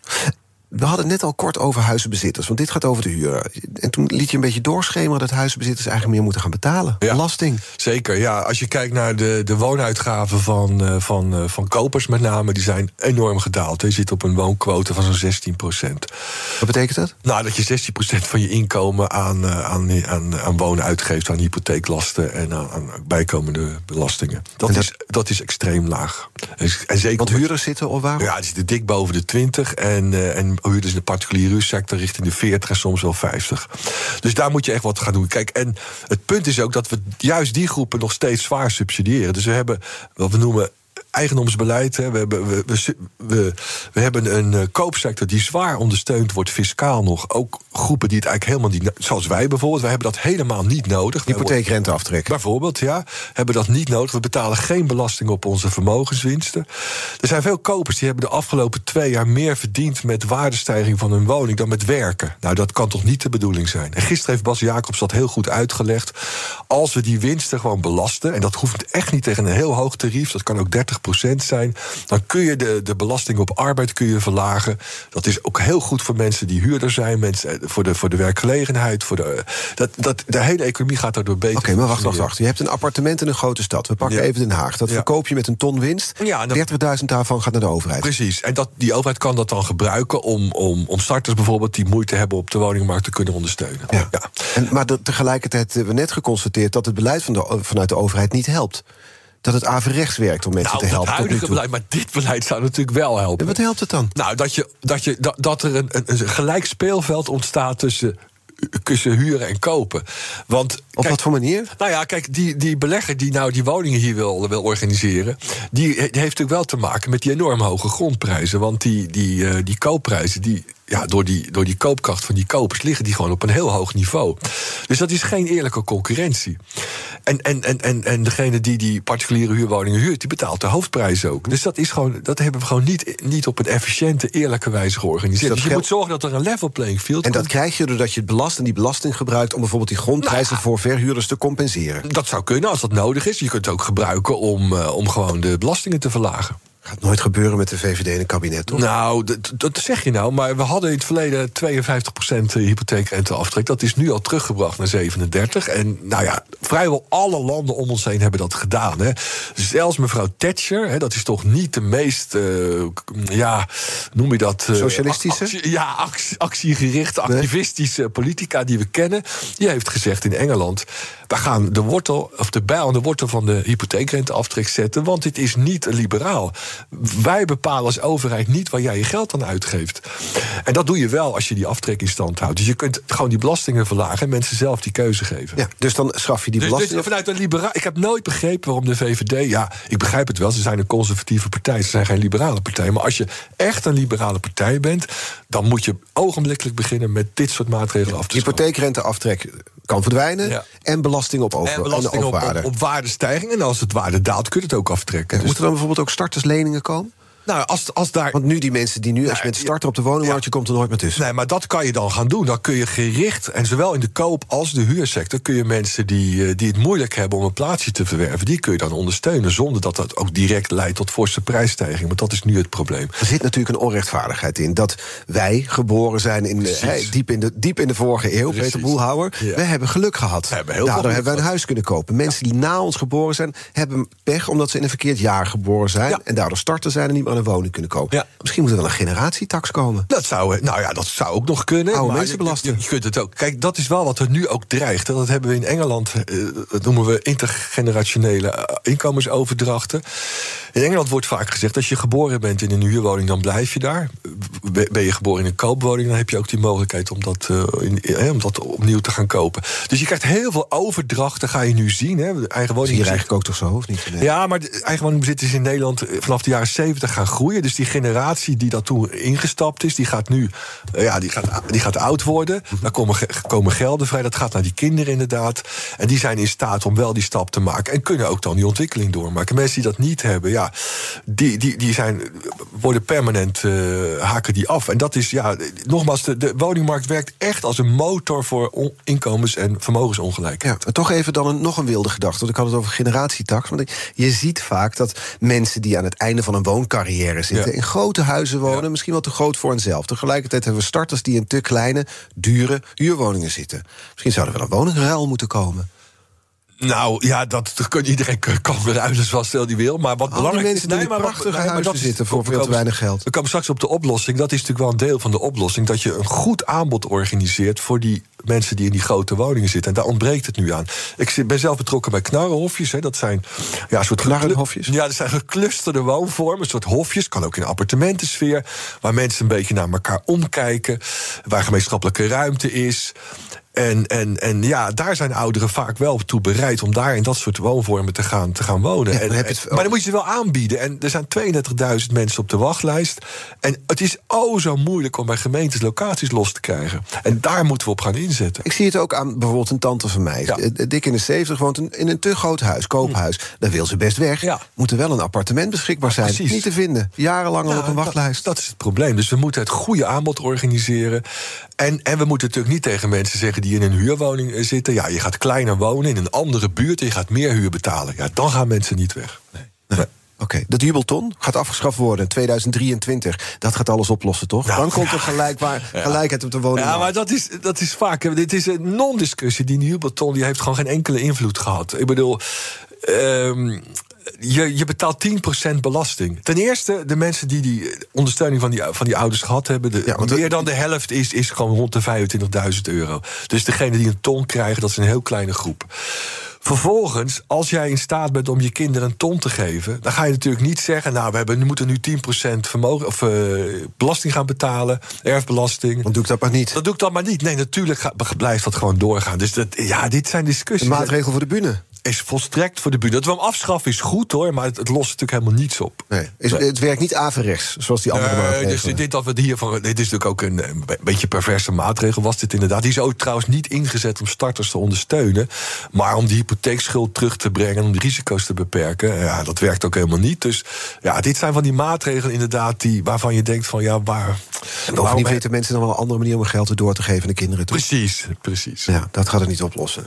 We hadden het net al kort over huizenbezitters, want dit gaat over de huren. En toen liet je een beetje doorschemeren dat huizenbezitters eigenlijk meer moeten gaan betalen. Ja. Belasting. Zeker, ja. Als je kijkt naar de, de woonuitgaven van, eh, van, eh, van kopers met name... die zijn enorm gedaald. Je zit op een woonquote van zo'n 16 procent. Wat betekent dat? Nou, dat je 16 procent van je inkomen aan, eh, aan, aan, aan wonen uitgeeft... aan hypotheeklasten en aan, aan bijkomende belastingen. Dat, Is, dat is extreem laag. En zeker Want huurders zitten of waarom? ja, die zitten dik boven de 20. En, en huurders in de particuliere huursector richting de 40 en soms wel 50. Dus daar moet je echt wat gaan doen. Kijk, en het punt is ook dat we juist die groepen nog steeds zwaar subsidiëren. Dus we hebben wat we noemen eigendomsbeleid. Hè. We, hebben, we, we, we, hebben een eh, koopsector die zwaar ondersteund wordt fiscaal nog. Ook groepen die het eigenlijk helemaal niet... Zoals wij bijvoorbeeld, wij hebben dat helemaal niet nodig. Wij worden- Hypotheekrenteaftrek. Bijvoorbeeld, ja. Hebben dat niet nodig. We betalen geen belasting op onze vermogenswinsten. Er zijn veel kopers die hebben de afgelopen twee jaar meer verdiend met waardestijging van hun woning dan met werken. Nou, dat kan toch niet de bedoeling zijn. En gisteren heeft Bas Jacobs dat heel goed uitgelegd. Als we die winsten gewoon belasten, en dat hoeft echt niet tegen een heel hoog tarief, dat kan ook 30% zijn, dan kun je de, de belasting op arbeid kun je verlagen. Dat is ook heel goed voor mensen die huurder zijn, mensen, eh, voor, de, voor de werkgelegenheid. Voor de, dat, dat, de hele economie gaat daardoor beter. Oké, maar wacht, wacht, wacht. Je hebt een appartement in een grote stad. We pakken Ja. even Den Haag. Dat Ja. verkoop je met een ton winst. Ja, en dan- 30.000 daarvan gaat naar de overheid. Precies. En dat, die overheid kan dat dan gebruiken om, om, om starters bijvoorbeeld die moeite hebben op de woningmarkt te kunnen ondersteunen. Ja. En, maar de- tegelijkertijd hebben we net geconstateerd dat het beleid van de, vanuit de overheid niet helpt. Dat het averechts werkt om mensen Nou, te het helpen. nu huidige beleid, maar dit beleid zou natuurlijk wel helpen. En wat helpt het dan? Nou, dat, je, dat, je, dat, dat er een, een, gelijk speelveld ontstaat tussen, tussen huren en kopen. Want, Op kijk, wat voor manier? Nou ja, kijk, die, die belegger die nou die woningen hier wil, wil organiseren... Die heeft natuurlijk wel te maken met die enorm hoge grondprijzen. Want die, die, eh, die koopprijzen die ja, door, die, door die koopkracht van die kopers liggen die gewoon op een heel hoog niveau. Dus dat is geen eerlijke concurrentie. En, en, en, en, en degene die die particuliere huurwoningen huurt, die betaalt de hoofdprijs ook. Dus dat, is gewoon, dat hebben we gewoon niet, niet op een efficiënte, eerlijke wijze georganiseerd. Dus Dus, je geldt- moet zorgen dat er een level playing field En dat krijg je doordat je het belast en die belasting gebruikt om bijvoorbeeld die grondprijzen Nou voor verhuurders te compenseren. Dat zou kunnen als dat nodig is. Je kunt het ook gebruiken om, eh, om gewoon de belastingen te verlagen. Gaat nooit gebeuren met de VVD in een kabinet, toch? Nou, dat, zeg je nou. Maar we hadden in het verleden 52% hypotheekrenteaftrek. Dat is nu al teruggebracht naar 37. En nou ja, vrijwel alle landen om ons heen hebben dat gedaan. Hè. Zelfs mevrouw Thatcher, hè, dat is toch niet de meest, eh, ja, noem je dat? eh, Socialistische? actie- ja, actie- actiegerichte, activistische politica die we kennen. Die heeft gezegd in Engeland... we gaan de wortel, of de bijl aan de wortel van de hypotheekrenteaftrek zetten... want dit is niet liberaal. Wij bepalen als overheid niet waar jij je geld aan uitgeeft. En dat doe je wel als je die aftrek in stand houdt. Dus je kunt gewoon die belastingen verlagen... en mensen zelf die keuze geven. Ja, dus dan schaf je die Dus, belasting. dus vanuit een liberaal. Ik heb nooit begrepen waarom de VVD. Ja, ik begrijp het wel. Ze zijn een conservatieve partij. Ze zijn geen liberale partij. Maar als je echt een liberale partij bent. Dan moet je ogenblikkelijk beginnen met dit soort maatregelen af te schaffen. Hypotheekrenteaftrek kan verdwijnen. Ja. En belasting op over En belasting op, overwaarde. op, op waardestijging. En als het waarde daalt, kun je het ook aftrekken. Dus, Moeten er dan bijvoorbeeld ook startersleningen komen? Nou, als, als daar. Want nu die mensen die nu, als je bent starter op de woningmarkt, je komt er nooit meer tussen. Nee, maar dat kan je dan gaan doen. Dan kun je gericht, en zowel in de koop als de huursector... kun je mensen die, eh, die het moeilijk hebben om een plaatsje te verwerven... die kun je dan ondersteunen, zonder dat dat ook direct leidt tot forse prijsstijging. Want dat is nu het probleem. Er zit natuurlijk een onrechtvaardigheid in. Dat wij geboren zijn in, diep, in de, diep in de vorige eeuw, Precies. Peter Boelhouwer. Ja. We hebben geluk gehad. We hebben heel Daardoor hebben we een huis kunnen kopen. Mensen die na ons geboren zijn, hebben pech omdat ze in een verkeerd jaar geboren zijn. Ja. En daardoor starter zijn en niet meer aan een woning kunnen kopen. Ja. Misschien moet er wel een generatietax komen. Dat zou, nou ja, dat zou ook nog kunnen. Oude maar mensen je-. Je, je kunt het ook. Kijk, dat is wel wat er nu ook dreigt. Dat hebben we in Engeland, eh, dat noemen we intergenerationele eh, inkomensoverdrachten. In Engeland wordt vaak gezegd, als je geboren bent in een huurwoning, dan blijf je daar. Ben je geboren in een koopwoning, dan heb je ook die mogelijkheid om dat, eh, in, eh, om dat opnieuw te gaan kopen. Dus je krijgt heel veel overdrachten, ga je nu zien. Hè. Eigen woning eigenlijk ook toch zo, of niet? Nee. ja, maar de eigen woningbezit is in Nederland eh, vanaf de jaren 70 gaan groeien. Dus die generatie die dat toen ingestapt is, die gaat nu eh, ja, die gaat, die gaat oud worden. Daar komen, komen gelden vrij. Dat gaat naar die kinderen inderdaad. En die zijn in staat om wel die stap te maken. En kunnen ook dan die ontwikkeling doormaken. Mensen die dat niet hebben, ja, die, die, die zijn, worden permanent eh, haken die af. En dat is, ja, nogmaals, de, de woningmarkt werkt echt als een motor voor inkomens- en vermogensongelijkheid. Ja, toch even dan een, nog een wilde gedachte. Want ik had het over generatietax. Want je ziet vaak dat mensen die aan het einde van een wooncarrière zitten... Ja. in grote huizen wonen, Ja. misschien wel te groot voor henzelf. Tegelijkertijd hebben we starters die in te kleine, dure huurwoningen zitten. Misschien zou er wel een woningruil moeten komen. Nou ja, dat, dat kan iedereen kan uit zoals stel die wil. Maar wat die belangrijk mensen in maar prachtige maar huizen dat zitten voor veel te weinig geld. We komen straks op de oplossing. Dat is natuurlijk wel een deel van de oplossing. Dat je een goed aanbod organiseert voor die mensen die in die grote woningen zitten. En daar ontbreekt het nu aan. Ik ben zelf betrokken bij knarrenhofjes. Hè. Dat zijn ja, een soort Knarrenhofjes? Ja, dat zijn geclusterde woonvormen. Een soort hofjes. Kan ook in een appartementensfeer. Waar mensen een beetje naar elkaar omkijken. Waar gemeenschappelijke ruimte is. En, en, en ja, daar zijn ouderen vaak wel toe bereid om daar in dat soort woonvormen te gaan, te gaan wonen. Ja, en, dan heb je het- en- maar dan moet je ze wel aanbieden. En er zijn 32.000 mensen op de wachtlijst. En het is oh zo moeilijk om bij gemeentes locaties los te krijgen. En daar moeten we op gaan inzetten. Ik zie het ook aan bijvoorbeeld een tante van mij. Ja. Eh, Dik in de 70 woont in een te groot huis, koophuis. Dan wil ze best weg. Ja. Moet er wel een appartement beschikbaar zijn. Precies. Niet te vinden. Jarenlang al op een dat- wachtlijst. Dat, is het probleem. Dus we moeten het goede aanbod organiseren. En, en we moeten natuurlijk niet tegen mensen zeggen die in een huurwoning zitten. Ja, je gaat kleiner wonen in een andere buurt en je gaat meer huur betalen. Ja, dan gaan mensen niet weg. Nee. Oké, dat jubelton gaat afgeschaft worden in 2023. Dat gaat alles oplossen, toch? Nou, Dan komt er gelijkbaar, gelijkheid op de woning. Ja, maar dat is, dat is vaak. hè, Dit is een non-discussie. Die Nieuwbeton die heeft gewoon geen enkele invloed gehad. Ik bedoel. ehm, je, je betaalt 10% belasting. Ten eerste, de mensen die die ondersteuning van die, van die ouders gehad hebben... De, Ja, meer dan de helft is, is gewoon rond de 25.000 euro. Dus degene die een ton krijgen, dat is een heel kleine groep. Vervolgens, als jij in staat bent om je kinderen een ton te geven... dan ga je natuurlijk niet zeggen... nou, we, hebben, we moeten nu 10% vermogen, of, eh, belasting gaan betalen, erfbelasting... Dan doe ik dat maar niet. Dat doe ik dan maar niet. Nee, natuurlijk blijft dat gewoon doorgaan. Dus dat, ja, dit zijn Een discussies. maatregel voor de bühne. Is volstrekt voor de buurt. Dat we hem afschaffen is goed hoor, maar het, het lost natuurlijk helemaal niets op. Nee, is, het werkt niet averechts, zoals die andere Nee, maatregelen. dus dit, dat we hiervan, dit is natuurlijk ook een, een be- beetje perverse maatregel, was dit inderdaad. Die is ook trouwens niet ingezet om starters te ondersteunen, maar om die hypotheekschuld terug te brengen, om de risico's te beperken. Ja, dat werkt ook helemaal niet. Dus ja, dit zijn van die maatregelen inderdaad die, waarvan je denkt van ja, waar. Waarom- weten mensen dan wel een andere manier om geld door te geven aan de kinderen. Toch? Precies, precies. Ja, dat gaat het niet oplossen.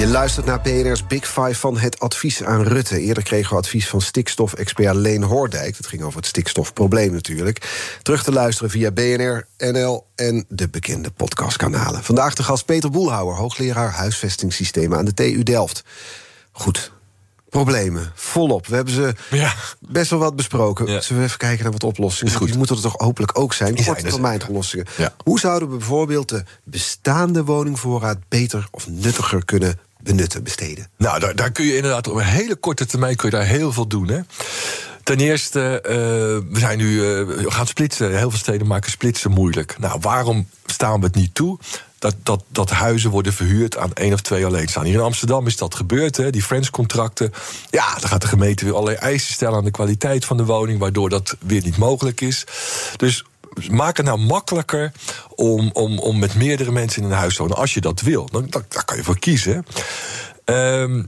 Je luistert naar PNR's Big Five van het advies aan Rutte. Eerder kregen we advies van stikstofexpert Leen Hoordijk. Dat ging over het stikstofprobleem natuurlijk. Terug te luisteren via BNR, NL en de bekende podcastkanalen. Vandaag de gast Peter Boelhouwer, hoogleraar huisvestingssystemen aan de TU Delft. Goed. Problemen, volop. We hebben ze Ja. best wel wat besproken. Ja. Zullen we even kijken naar wat oplossingen? Die moeten er toch hopelijk ook zijn. Korte er termijn oplossingen. Ja. Hoe zouden we bijvoorbeeld de bestaande woningvoorraad beter of nuttiger kunnen benutten, besteden? Nou, daar, daar kun je inderdaad op een hele korte termijn kun je daar heel veel doen. Hè? Ten eerste, eh, we zijn nu eh, we gaan splitsen. Heel veel steden maken splitsen moeilijk. Nou, waarom staan we het niet toe? Dat, dat, dat huizen worden verhuurd aan één of twee alleenstaan. Hier in Amsterdam is dat gebeurd, hè? die Friends-contracten. Ja, dan gaat de gemeente weer allerlei eisen stellen aan de kwaliteit van de woning, waardoor dat weer niet mogelijk is. Dus maak het nou makkelijker om, om, om met meerdere mensen in een huis te wonen. Als je dat wil, dan, dan, daar kan je voor kiezen. Ehm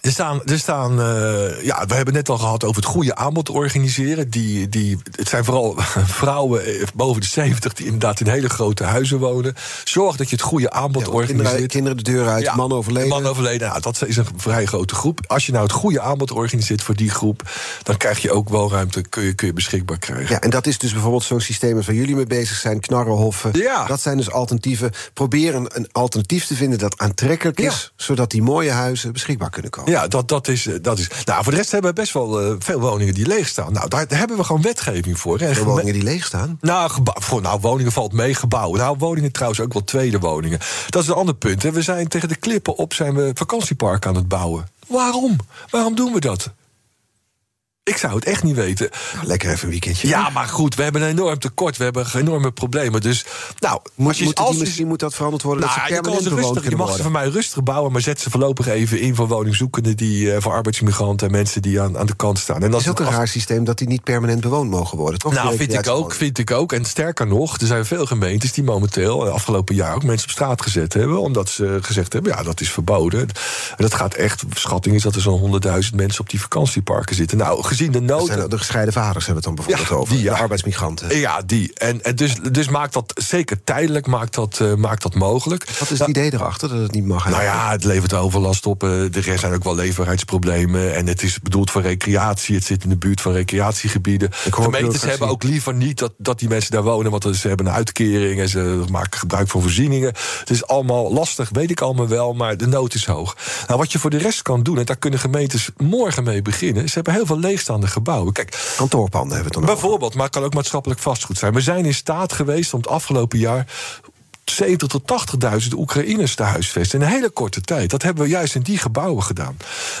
er staan, er staan eh, ja, we hebben net al gehad over het goede aanbod organiseren. Die, die, het zijn vooral vrouwen eh, boven de 70 die inderdaad in hele grote huizen wonen. Zorg dat je het goede aanbod Ja, want kinderen, organiseert. kinderen de deur uit, Ja, man overleden. Man overleden, nou, dat is een vrij grote groep. Als je nou het goede aanbod organiseert voor die groep, dan krijg je ook woonruimte, kun je, kun je beschikbaar krijgen. Ja, en dat is dus bijvoorbeeld zo'n systeem als waar jullie mee bezig zijn, knarrenhoffen. Ja. Dat zijn dus alternatieven. Probeer een, een alternatief te vinden dat aantrekkelijk is, zodat die mooie huizen beschikbaar kunnen komen. Ja, dat, dat, is, eh, dat is. Nou, voor de rest hebben we best wel eh, veel woningen die leeg staan. Nou, daar, daar hebben we gewoon wetgeving voor. Voor geme- woningen die leeg staan. Nou, voor, nou, woningen valt mee, gebouwen. Nou, woningen trouwens ook wel tweede woningen. Dat is een ander punt. Hè. We zijn tegen de klippen op zijn we vakantiepark aan het bouwen. Waarom? Waarom doen we dat? Ik zou het echt niet weten. Nou, lekker even een weekendje. Ja, maar goed, we hebben een enorm tekort. We hebben enorme problemen. Dus, nou, Moet, als je, moet, als die, je- misschien moet dat veranderd worden. nou, dat ze je, kan permanent bewoond rustig, je mag ze van mij rustig bouwen, maar zet ze voorlopig even in voor woningzoekenden die eh, voor arbeidsmigranten en mensen die aan, aan de kant staan. En dat is ook een raar systeem dat die niet permanent bewoond mogen worden. Toch? nou, vind ik ook, vind ik ook. En sterker nog, er zijn veel gemeentes die momenteel, eh, afgelopen jaar, ook mensen op straat gezet hebben. Omdat ze gezegd hebben, ja, dat is verboden. En dat gaat echt, schatting is dat er zo'n 100.000 mensen op die vakantieparken zitten. Nou, gezien de nood. de gescheiden vaders hebben het dan bijvoorbeeld Ja, over. die, ja. De arbeidsmigranten. Ja, die. En, en dus, dus maakt dat zeker tijdelijk maakt dat, eh, maakt dat mogelijk. Wat is het idee erachter dat het niet mag? Nou ja, het levert overlast op. eh, Er zijn ook wel leefbaarheidsproblemen. En het is bedoeld voor recreatie. Het zit in de buurt van recreatiegebieden. Gemeentes hebben ook liever niet dat, dat die mensen daar wonen. Want ze hebben een uitkering en ze maken gebruik van voorzieningen. Het is allemaal lastig, weet ik allemaal wel. Maar de nood is hoog. Nou, wat je voor de rest kan doen, en daar kunnen gemeentes morgen mee beginnen. Ze hebben heel veel leegstaande gebouwen. Kijk, Kantoorpanden hebben we dan over. Bijvoorbeeld, maar het kan ook maatschappelijk vastgoed zijn. We zijn in staat geweest om het afgelopen jaar 70 tot 80.000 Oekraïners te huisvesten in een hele korte tijd. Dat hebben we juist in die gebouwen gedaan.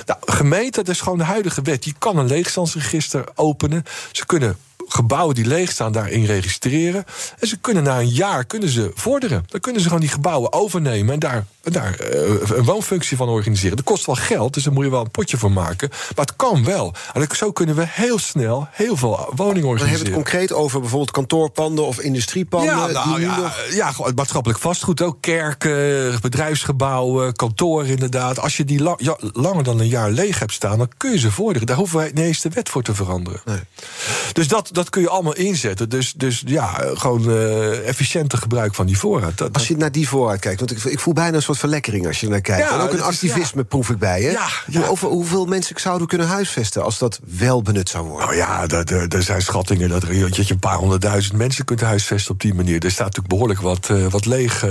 Nou, gemeente, dat is gewoon de huidige wet. Die kan een leegstandsregister openen. Ze kunnen gebouwen die leeg staan daarin registreren. En ze kunnen na een jaar kunnen ze vorderen. Dan kunnen ze gewoon die gebouwen overnemen en daar, daar eh, een woonfunctie van organiseren. Dat kost wel geld, dus daar moet je wel een potje voor maken. Maar het kan wel. En zo kunnen we heel snel heel veel woningen Dan hebben we het organiseren. concreet over bijvoorbeeld kantoorpanden of industriepanden. Ja, nou, ja, nog- ja, maatschappelijk vastgoed ook. Kerken, bedrijfsgebouwen, kantoren inderdaad. Als je die la- ja, langer dan een jaar leeg hebt staan... dan kun je ze vorderen. Daar hoeven wij niet eens de wet voor te veranderen. Nee. Dus dat, dat kun je allemaal inzetten. Dus, dus ja, eh, gewoon uh, efficiënter gebruik van die voorraad. Dat, als je naar die voorraad kijkt, want ik, ik voel bijna een soort verlekkering als je naar kijkt. Ja, en ook een activisme proef ik bij. Hè? Ja, Over hoeveel mensen zouden kunnen huisvesten als dat wel benut zou worden? Nou ja, er zijn schattingen dat, er, dat je een paar honderdduizend mensen kunt huisvesten op die manier. Er staat natuurlijk behoorlijk wat, uh, wat leeg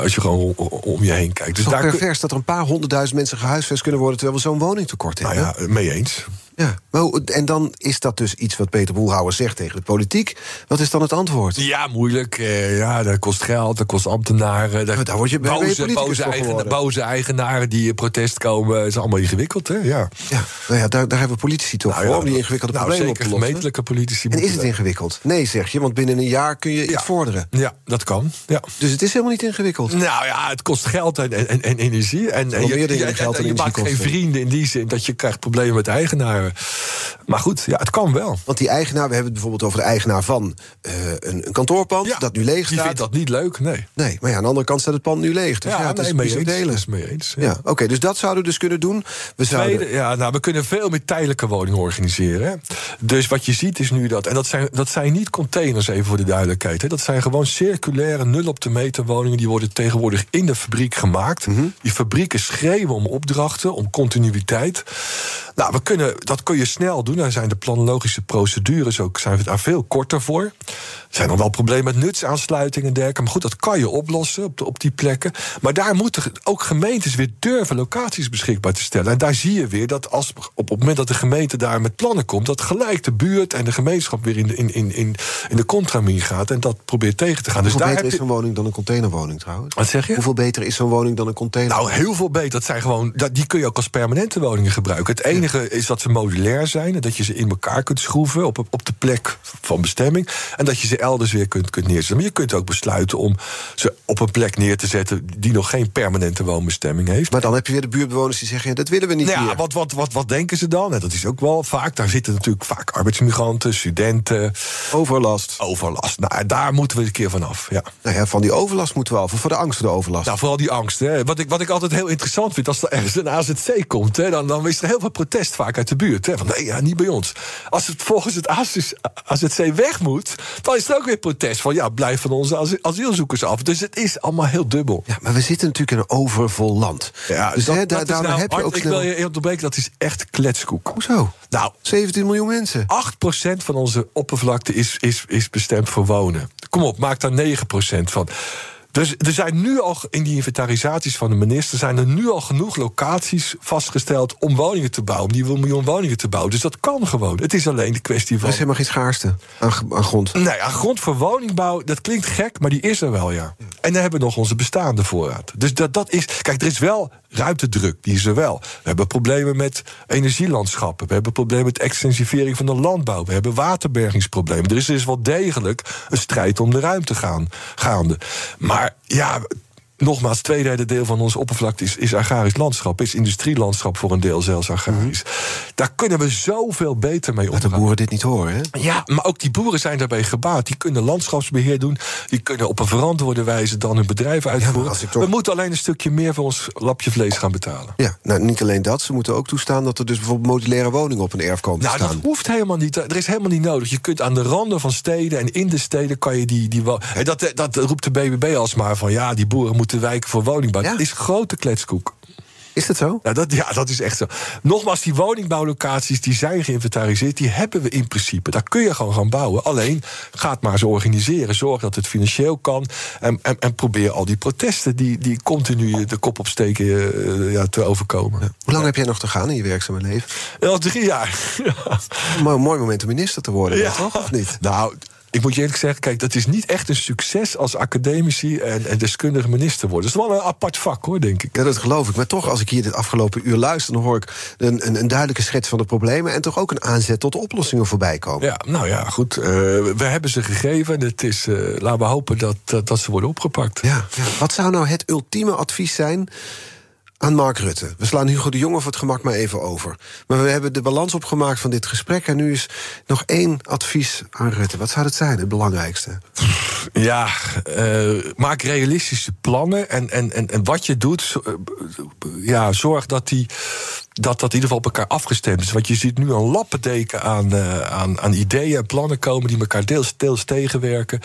als je gewoon om je heen kijkt. Dus daar pervers dat er een paar honderdduizend mensen gehuisvest kunnen worden terwijl we zo'n woningtekort hebben. Nou ja, mee eens. Ja, en dan is dat dus iets wat Peter Boelhouwer zegt tegen de politiek. Wat is dan het antwoord? Ja, moeilijk. Eh, ja, dat kost geld, dat kost ambtenaren. Dat, daar word je boze, boze, eigen, boze eigenaren die in protest komen. Het is allemaal ingewikkeld, hè? Ja, ja nou ja daar, daar hebben politici toch nou, voor om die ingewikkelde nou, problemen zeker op te lossen. gemeentelijke politici. En is het ingewikkeld? Nee, zeg je, want binnen een jaar kun je iets vorderen. Ja, dat kan. Ja. Dus het is helemaal niet ingewikkeld? Nou ja, het kost geld en, en, en energie. En, en je, je, geld en je maakt geen vrienden in die zin dat je krijgt problemen met eigenaren. Maar goed, ja, het kan wel. Want die eigenaar, we hebben het bijvoorbeeld over de eigenaar van uh, een, een, kantoorpand dat nu leeg staat. Die vindt dat niet leuk, nee. Nee, maar ja, aan de andere kant staat het pand nu leeg. Dus ja, ja het nee, is mee eens, delen. Is mee eens. Ja, oké, dus dat zouden we dus kunnen doen. We zouden... ja, nou, we kunnen veel meer tijdelijke woningen organiseren. Dus wat je ziet is nu dat, en dat zijn, dat zijn niet containers, even voor de duidelijkheid. Hè. Dat zijn gewoon circulaire, nul op de meter woningen. Die worden tegenwoordig in de fabriek gemaakt. Mhm. Die fabrieken schreeuwen om opdrachten, om continuïteit. Nou, we kunnen, dat kun je snel doen. Daar zijn de planologische procedures ook zijn we daar veel korter voor. Er zijn nog wel problemen met nutsaansluitingen en dergelijke. Maar goed, dat kan je oplossen op, op die plekken. Maar daar moeten ook gemeentes weer durven locaties beschikbaar te stellen. En daar zie je weer dat als op, het moment dat de gemeente daar met plannen komt, dat gelijk de buurt en de gemeenschap weer in de, in, in, in, in de contramine gaat. En dat probeert tegen te gaan. Dus Hoeveel dus daar beter is zo'n woning dan een containerwoning trouwens? Wat zeg je? Hoeveel beter is zo'n woning dan een container? Nou, heel veel beter. Dat zijn gewoon, die kun je ook als permanente woningen gebruiken. Het enige is dat ze modulair zijn. En dat je ze in elkaar kunt schroeven op, op de plek van bestemming. En dat je ze elders weer kunt, kunt neerzetten. Maar je kunt ook besluiten om ze op een plek neer te zetten die nog geen permanente woonbestemming heeft. Maar dan heb je weer de buurtbewoners die zeggen: ja, dat willen we niet. Nou ja, wat, wat, wat, wat denken ze dan? Dat is ook wel vaak. Daar zitten natuurlijk vaak arbeidsmigranten, studenten. Overlast. Overlast. Nou, daar moeten we een keer vanaf. Ja. Nou ja, van die overlast moeten we af. Voor de angst voor de overlast. Nou, vooral die angst. Hè. Wat, ik, wat ik altijd heel interessant vind, als er ergens een AZC komt, hè, dan, dan is er heel veel protest vaak uit de buurt. Hè, van nee, ja, niet bij ons. Als het volgens het AZC weg moet, dan is er ook weer protest van ja, blijf van onze asielzoekers af. Dus het is allemaal heel dubbel. Ja, maar we zitten natuurlijk in een overvol land. Ja, dus hè, daar, nou, heb je ook. Ik wil je onderbreken, dat is echt kletskoek. Hoezo? Nou, 17 miljoen mensen. 8% van onze oppervlakte is, is, is bestemd voor wonen. Kom op, maak daar 9% van. Dus er zijn nu al in die inventarisaties van de minister zijn er nu al genoeg locaties vastgesteld om woningen te bouwen, om die miljoen woningen te bouwen. Dus dat kan gewoon. Het is alleen de kwestie van. Er is helemaal geen schaarste aan, aan grond. Nee, aan grond voor woningbouw, dat klinkt gek, maar die is er wel, ja. En dan hebben we nog onze bestaande voorraad. Dus dat, dat is. Kijk, er is wel ruimtedruk, die is er wel. We hebben problemen met energielandschappen. We hebben problemen met extensivering van de landbouw. We hebben waterbergingsproblemen. Er is dus wel degelijk een strijd om de ruimte gaan, gaande. Maar ja, nogmaals, twee derde deel van onze oppervlakte is, is agrarisch landschap. Is industrielandschap voor een deel zelfs agrarisch. Mhm. Daar kunnen we zoveel beter mee omgaan. Dat de boeren dit niet horen, hè? Ja, maar ook die boeren zijn daarbij gebaat. Die kunnen landschapsbeheer doen. Die kunnen op een verantwoorde wijze dan hun bedrijf uitvoeren. We moeten alleen een stukje meer voor ons lapje vlees gaan betalen. Ja, nou niet alleen dat. Ze moeten ook toestaan dat er dus bijvoorbeeld modulaire woningen op een erf komen nou, te staan. dat hoeft helemaal niet. Er is helemaal niet nodig. Je kunt aan de randen van steden en in de steden kan je die... die dat, dat roept de BBB alsmaar van... ja, die boeren moeten wijken voor woningbouw. Dat is grote kletskoek. Is dat zo? Ja dat, ja, dat is echt zo. Nogmaals, die woningbouwlocaties die zijn geïnventariseerd, die hebben we in principe. Daar kun je gewoon gaan bouwen. Alleen, ga het maar eens organiseren. Zorg dat het financieel kan. En, en, en probeer al die protesten die, die continu de kop opsteken uh, ja, te overkomen. Hoe lang heb jij nog te gaan in je werkzame leven? Al drie jaar. Een mooi moment om minister te worden, toch? Of niet? Nou, ik moet je eerlijk zeggen, kijk, dat is niet echt een succes als academici en, en deskundige minister worden. Dat is wel een apart vak hoor, denk ik. Ja, dat geloof ik. Maar toch, als ik hier dit afgelopen uur luister, dan hoor ik een, een, een duidelijke schets van de problemen. En toch ook een aanzet tot oplossingen voorbij komen. Ja, nou ja, goed. Uh, we hebben ze gegeven. Het is, uh, laten we hopen dat, dat, dat, ze worden opgepakt. Ja, ja. Wat zou nou het ultieme advies zijn aan Mark Rutte. We slaan Hugo de Jonge voor het gemak maar even over. Maar we hebben de balans opgemaakt van dit gesprek... en nu is nog één advies aan Rutte. Wat zou het zijn, het belangrijkste? Ja, uh, maak realistische plannen. En, en, en, en wat je doet, uh, ja, zorg dat die dat dat in ieder geval op elkaar afgestemd is. Want je ziet nu een lappendeken aan, uh, aan, aan ideeën en plannen komen die elkaar deels, deels tegenwerken.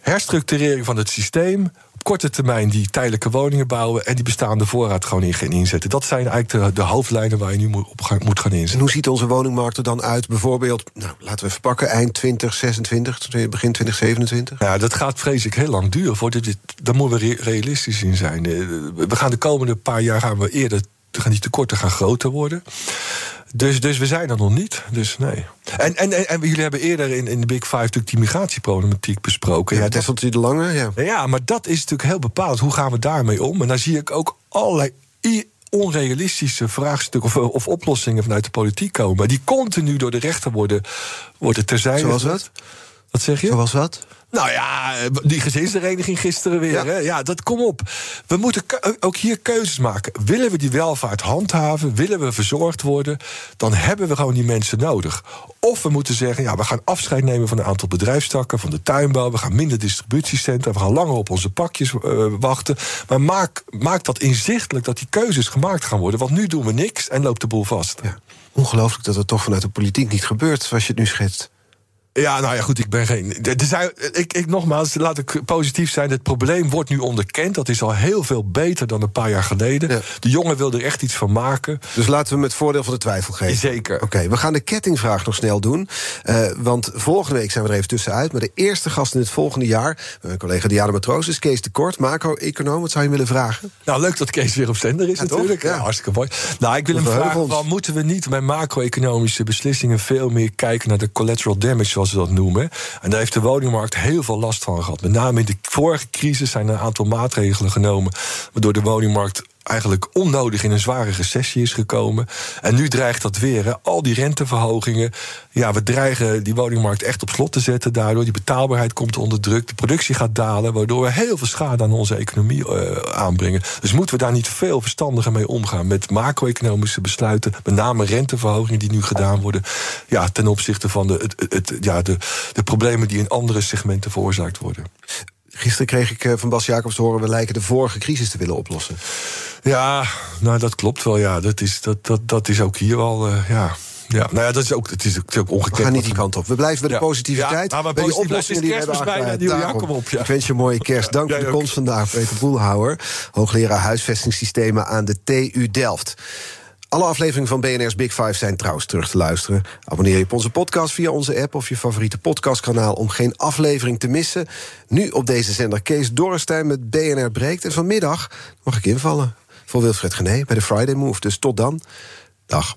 Herstructurering van het systeem, korte termijn die tijdelijke woningen bouwen en die bestaande voorraad gewoon in gaan inzetten. Dat zijn eigenlijk de, de hoofdlijnen waar je nu op gaan, moet gaan inzetten. En hoe ziet onze woningmarkt er dan uit? Bijvoorbeeld, nou, laten we even pakken, eind 2026, begin 2027? Ja, dat gaat vreselijk heel lang duren. Voor dit, daar moeten we realistisch in zijn. Eh, we gaan de komende paar jaar gaan we eerder gaan die tekorten gaan groter worden. Dus, dus we zijn er nog niet. Dus nee. En, en, en, jullie hebben eerder in, in de Big Five natuurlijk die migratieproblematiek besproken. Ja, dat de Lange, ja. Ja, maar dat is natuurlijk heel bepaald. Hoe gaan we daarmee om? En daar zie ik ook allerlei onrealistische vraagstukken of, of, oplossingen vanuit de politiek komen. Die continu door de rechter worden, worden terzijde. Zoals wat? Wat zeg je? Zoals wat? Nou ja, die gezinshereniging gisteren weer. Ja. Hè? ja, dat kom op. We moeten ook hier keuzes maken. Willen we die welvaart handhaven? Willen we verzorgd worden? Dan hebben we gewoon die mensen nodig. Of we moeten zeggen, ja, we gaan afscheid nemen van een aantal bedrijfstakken, van de tuinbouw. We gaan minder distributiecentra. We gaan langer op onze pakjes uh, wachten. Maar maak, maak dat inzichtelijk dat die keuzes gemaakt gaan worden. Want nu doen we niks en loopt de boel vast. Ja. Ongelooflijk dat het toch vanuit de politiek niet gebeurt, zoals je het nu schetst. Ja, nou ja, goed, ik ben geen. Er zijn, ik, ik, nogmaals, laat ik positief zijn. Het probleem wordt nu onderkend. Dat is al heel veel beter dan een paar jaar geleden. De jongen wil er echt iets van maken. Dus laten we hem het voordeel van de twijfel geven. Zeker. Oké, we gaan de kettingvraag nog snel doen. Uh, want volgende week zijn we er even tussenuit. Maar de eerste gast in het volgende jaar, mijn collega Diana Matroos, is Kees de Kort, macro-econoom. Wat zou je willen vragen? Nou, leuk dat Kees weer op zender is, natuurlijk. Ja. hartstikke mooi. Nou, ik wil hem vragen: wel, moeten we niet bij macro-economische beslissingen veel meer kijken naar de collateral damage? zoals dat noemen. En daar heeft de woningmarkt heel veel last van gehad. Met name in de vorige crisis zijn er een aantal maatregelen genomen. waardoor de woningmarkt eigenlijk onnodig in een zware recessie is gekomen. En nu dreigt dat weer. Al die renteverhogingen. Ja, we dreigen die woningmarkt echt op slot te zetten. Daardoor die betaalbaarheid komt onder druk. De productie gaat dalen. Waardoor we heel veel schade aan onze economie uh, aanbrengen. Dus moeten we daar niet veel verstandiger mee omgaan. Met macro-economische besluiten. Met name renteverhogingen die nu gedaan worden. Ja, ten opzichte van de, het, het, ja, de, de problemen die in andere segmenten veroorzaakt worden. Gisteren kreeg ik eh, van Bas Jacobs te horen... we lijken de vorige crisis te willen oplossen. Ja, nou dat klopt wel. Ja. Dat, is, dat, dat, dat is ook hier wel. Uh, ja. Ja, nou ja, dat is ook, het is ook ongekend. We gaan niet die kant op. We blijven bij de positiviteit. Ja, maar bij die oplossingen die we hebben aangeleid. op. Ja. Ik wens je een mooie kerst. Dank voor de komst vandaag, Peter Boelhouwer. Hoogleraar huisvestingssystemen aan de TU Delft. Alle afleveringen van BNR's Big Five zijn trouwens terug te luisteren. Abonneer je op onze podcast via onze app of je favoriete podcastkanaal om geen aflevering te missen. Nu op deze zender Kees Dorrestein met BNR Breekt. En vanmiddag mag ik invallen voor Wilfred Gené bij de Friday Move. Dus tot dan. Dag.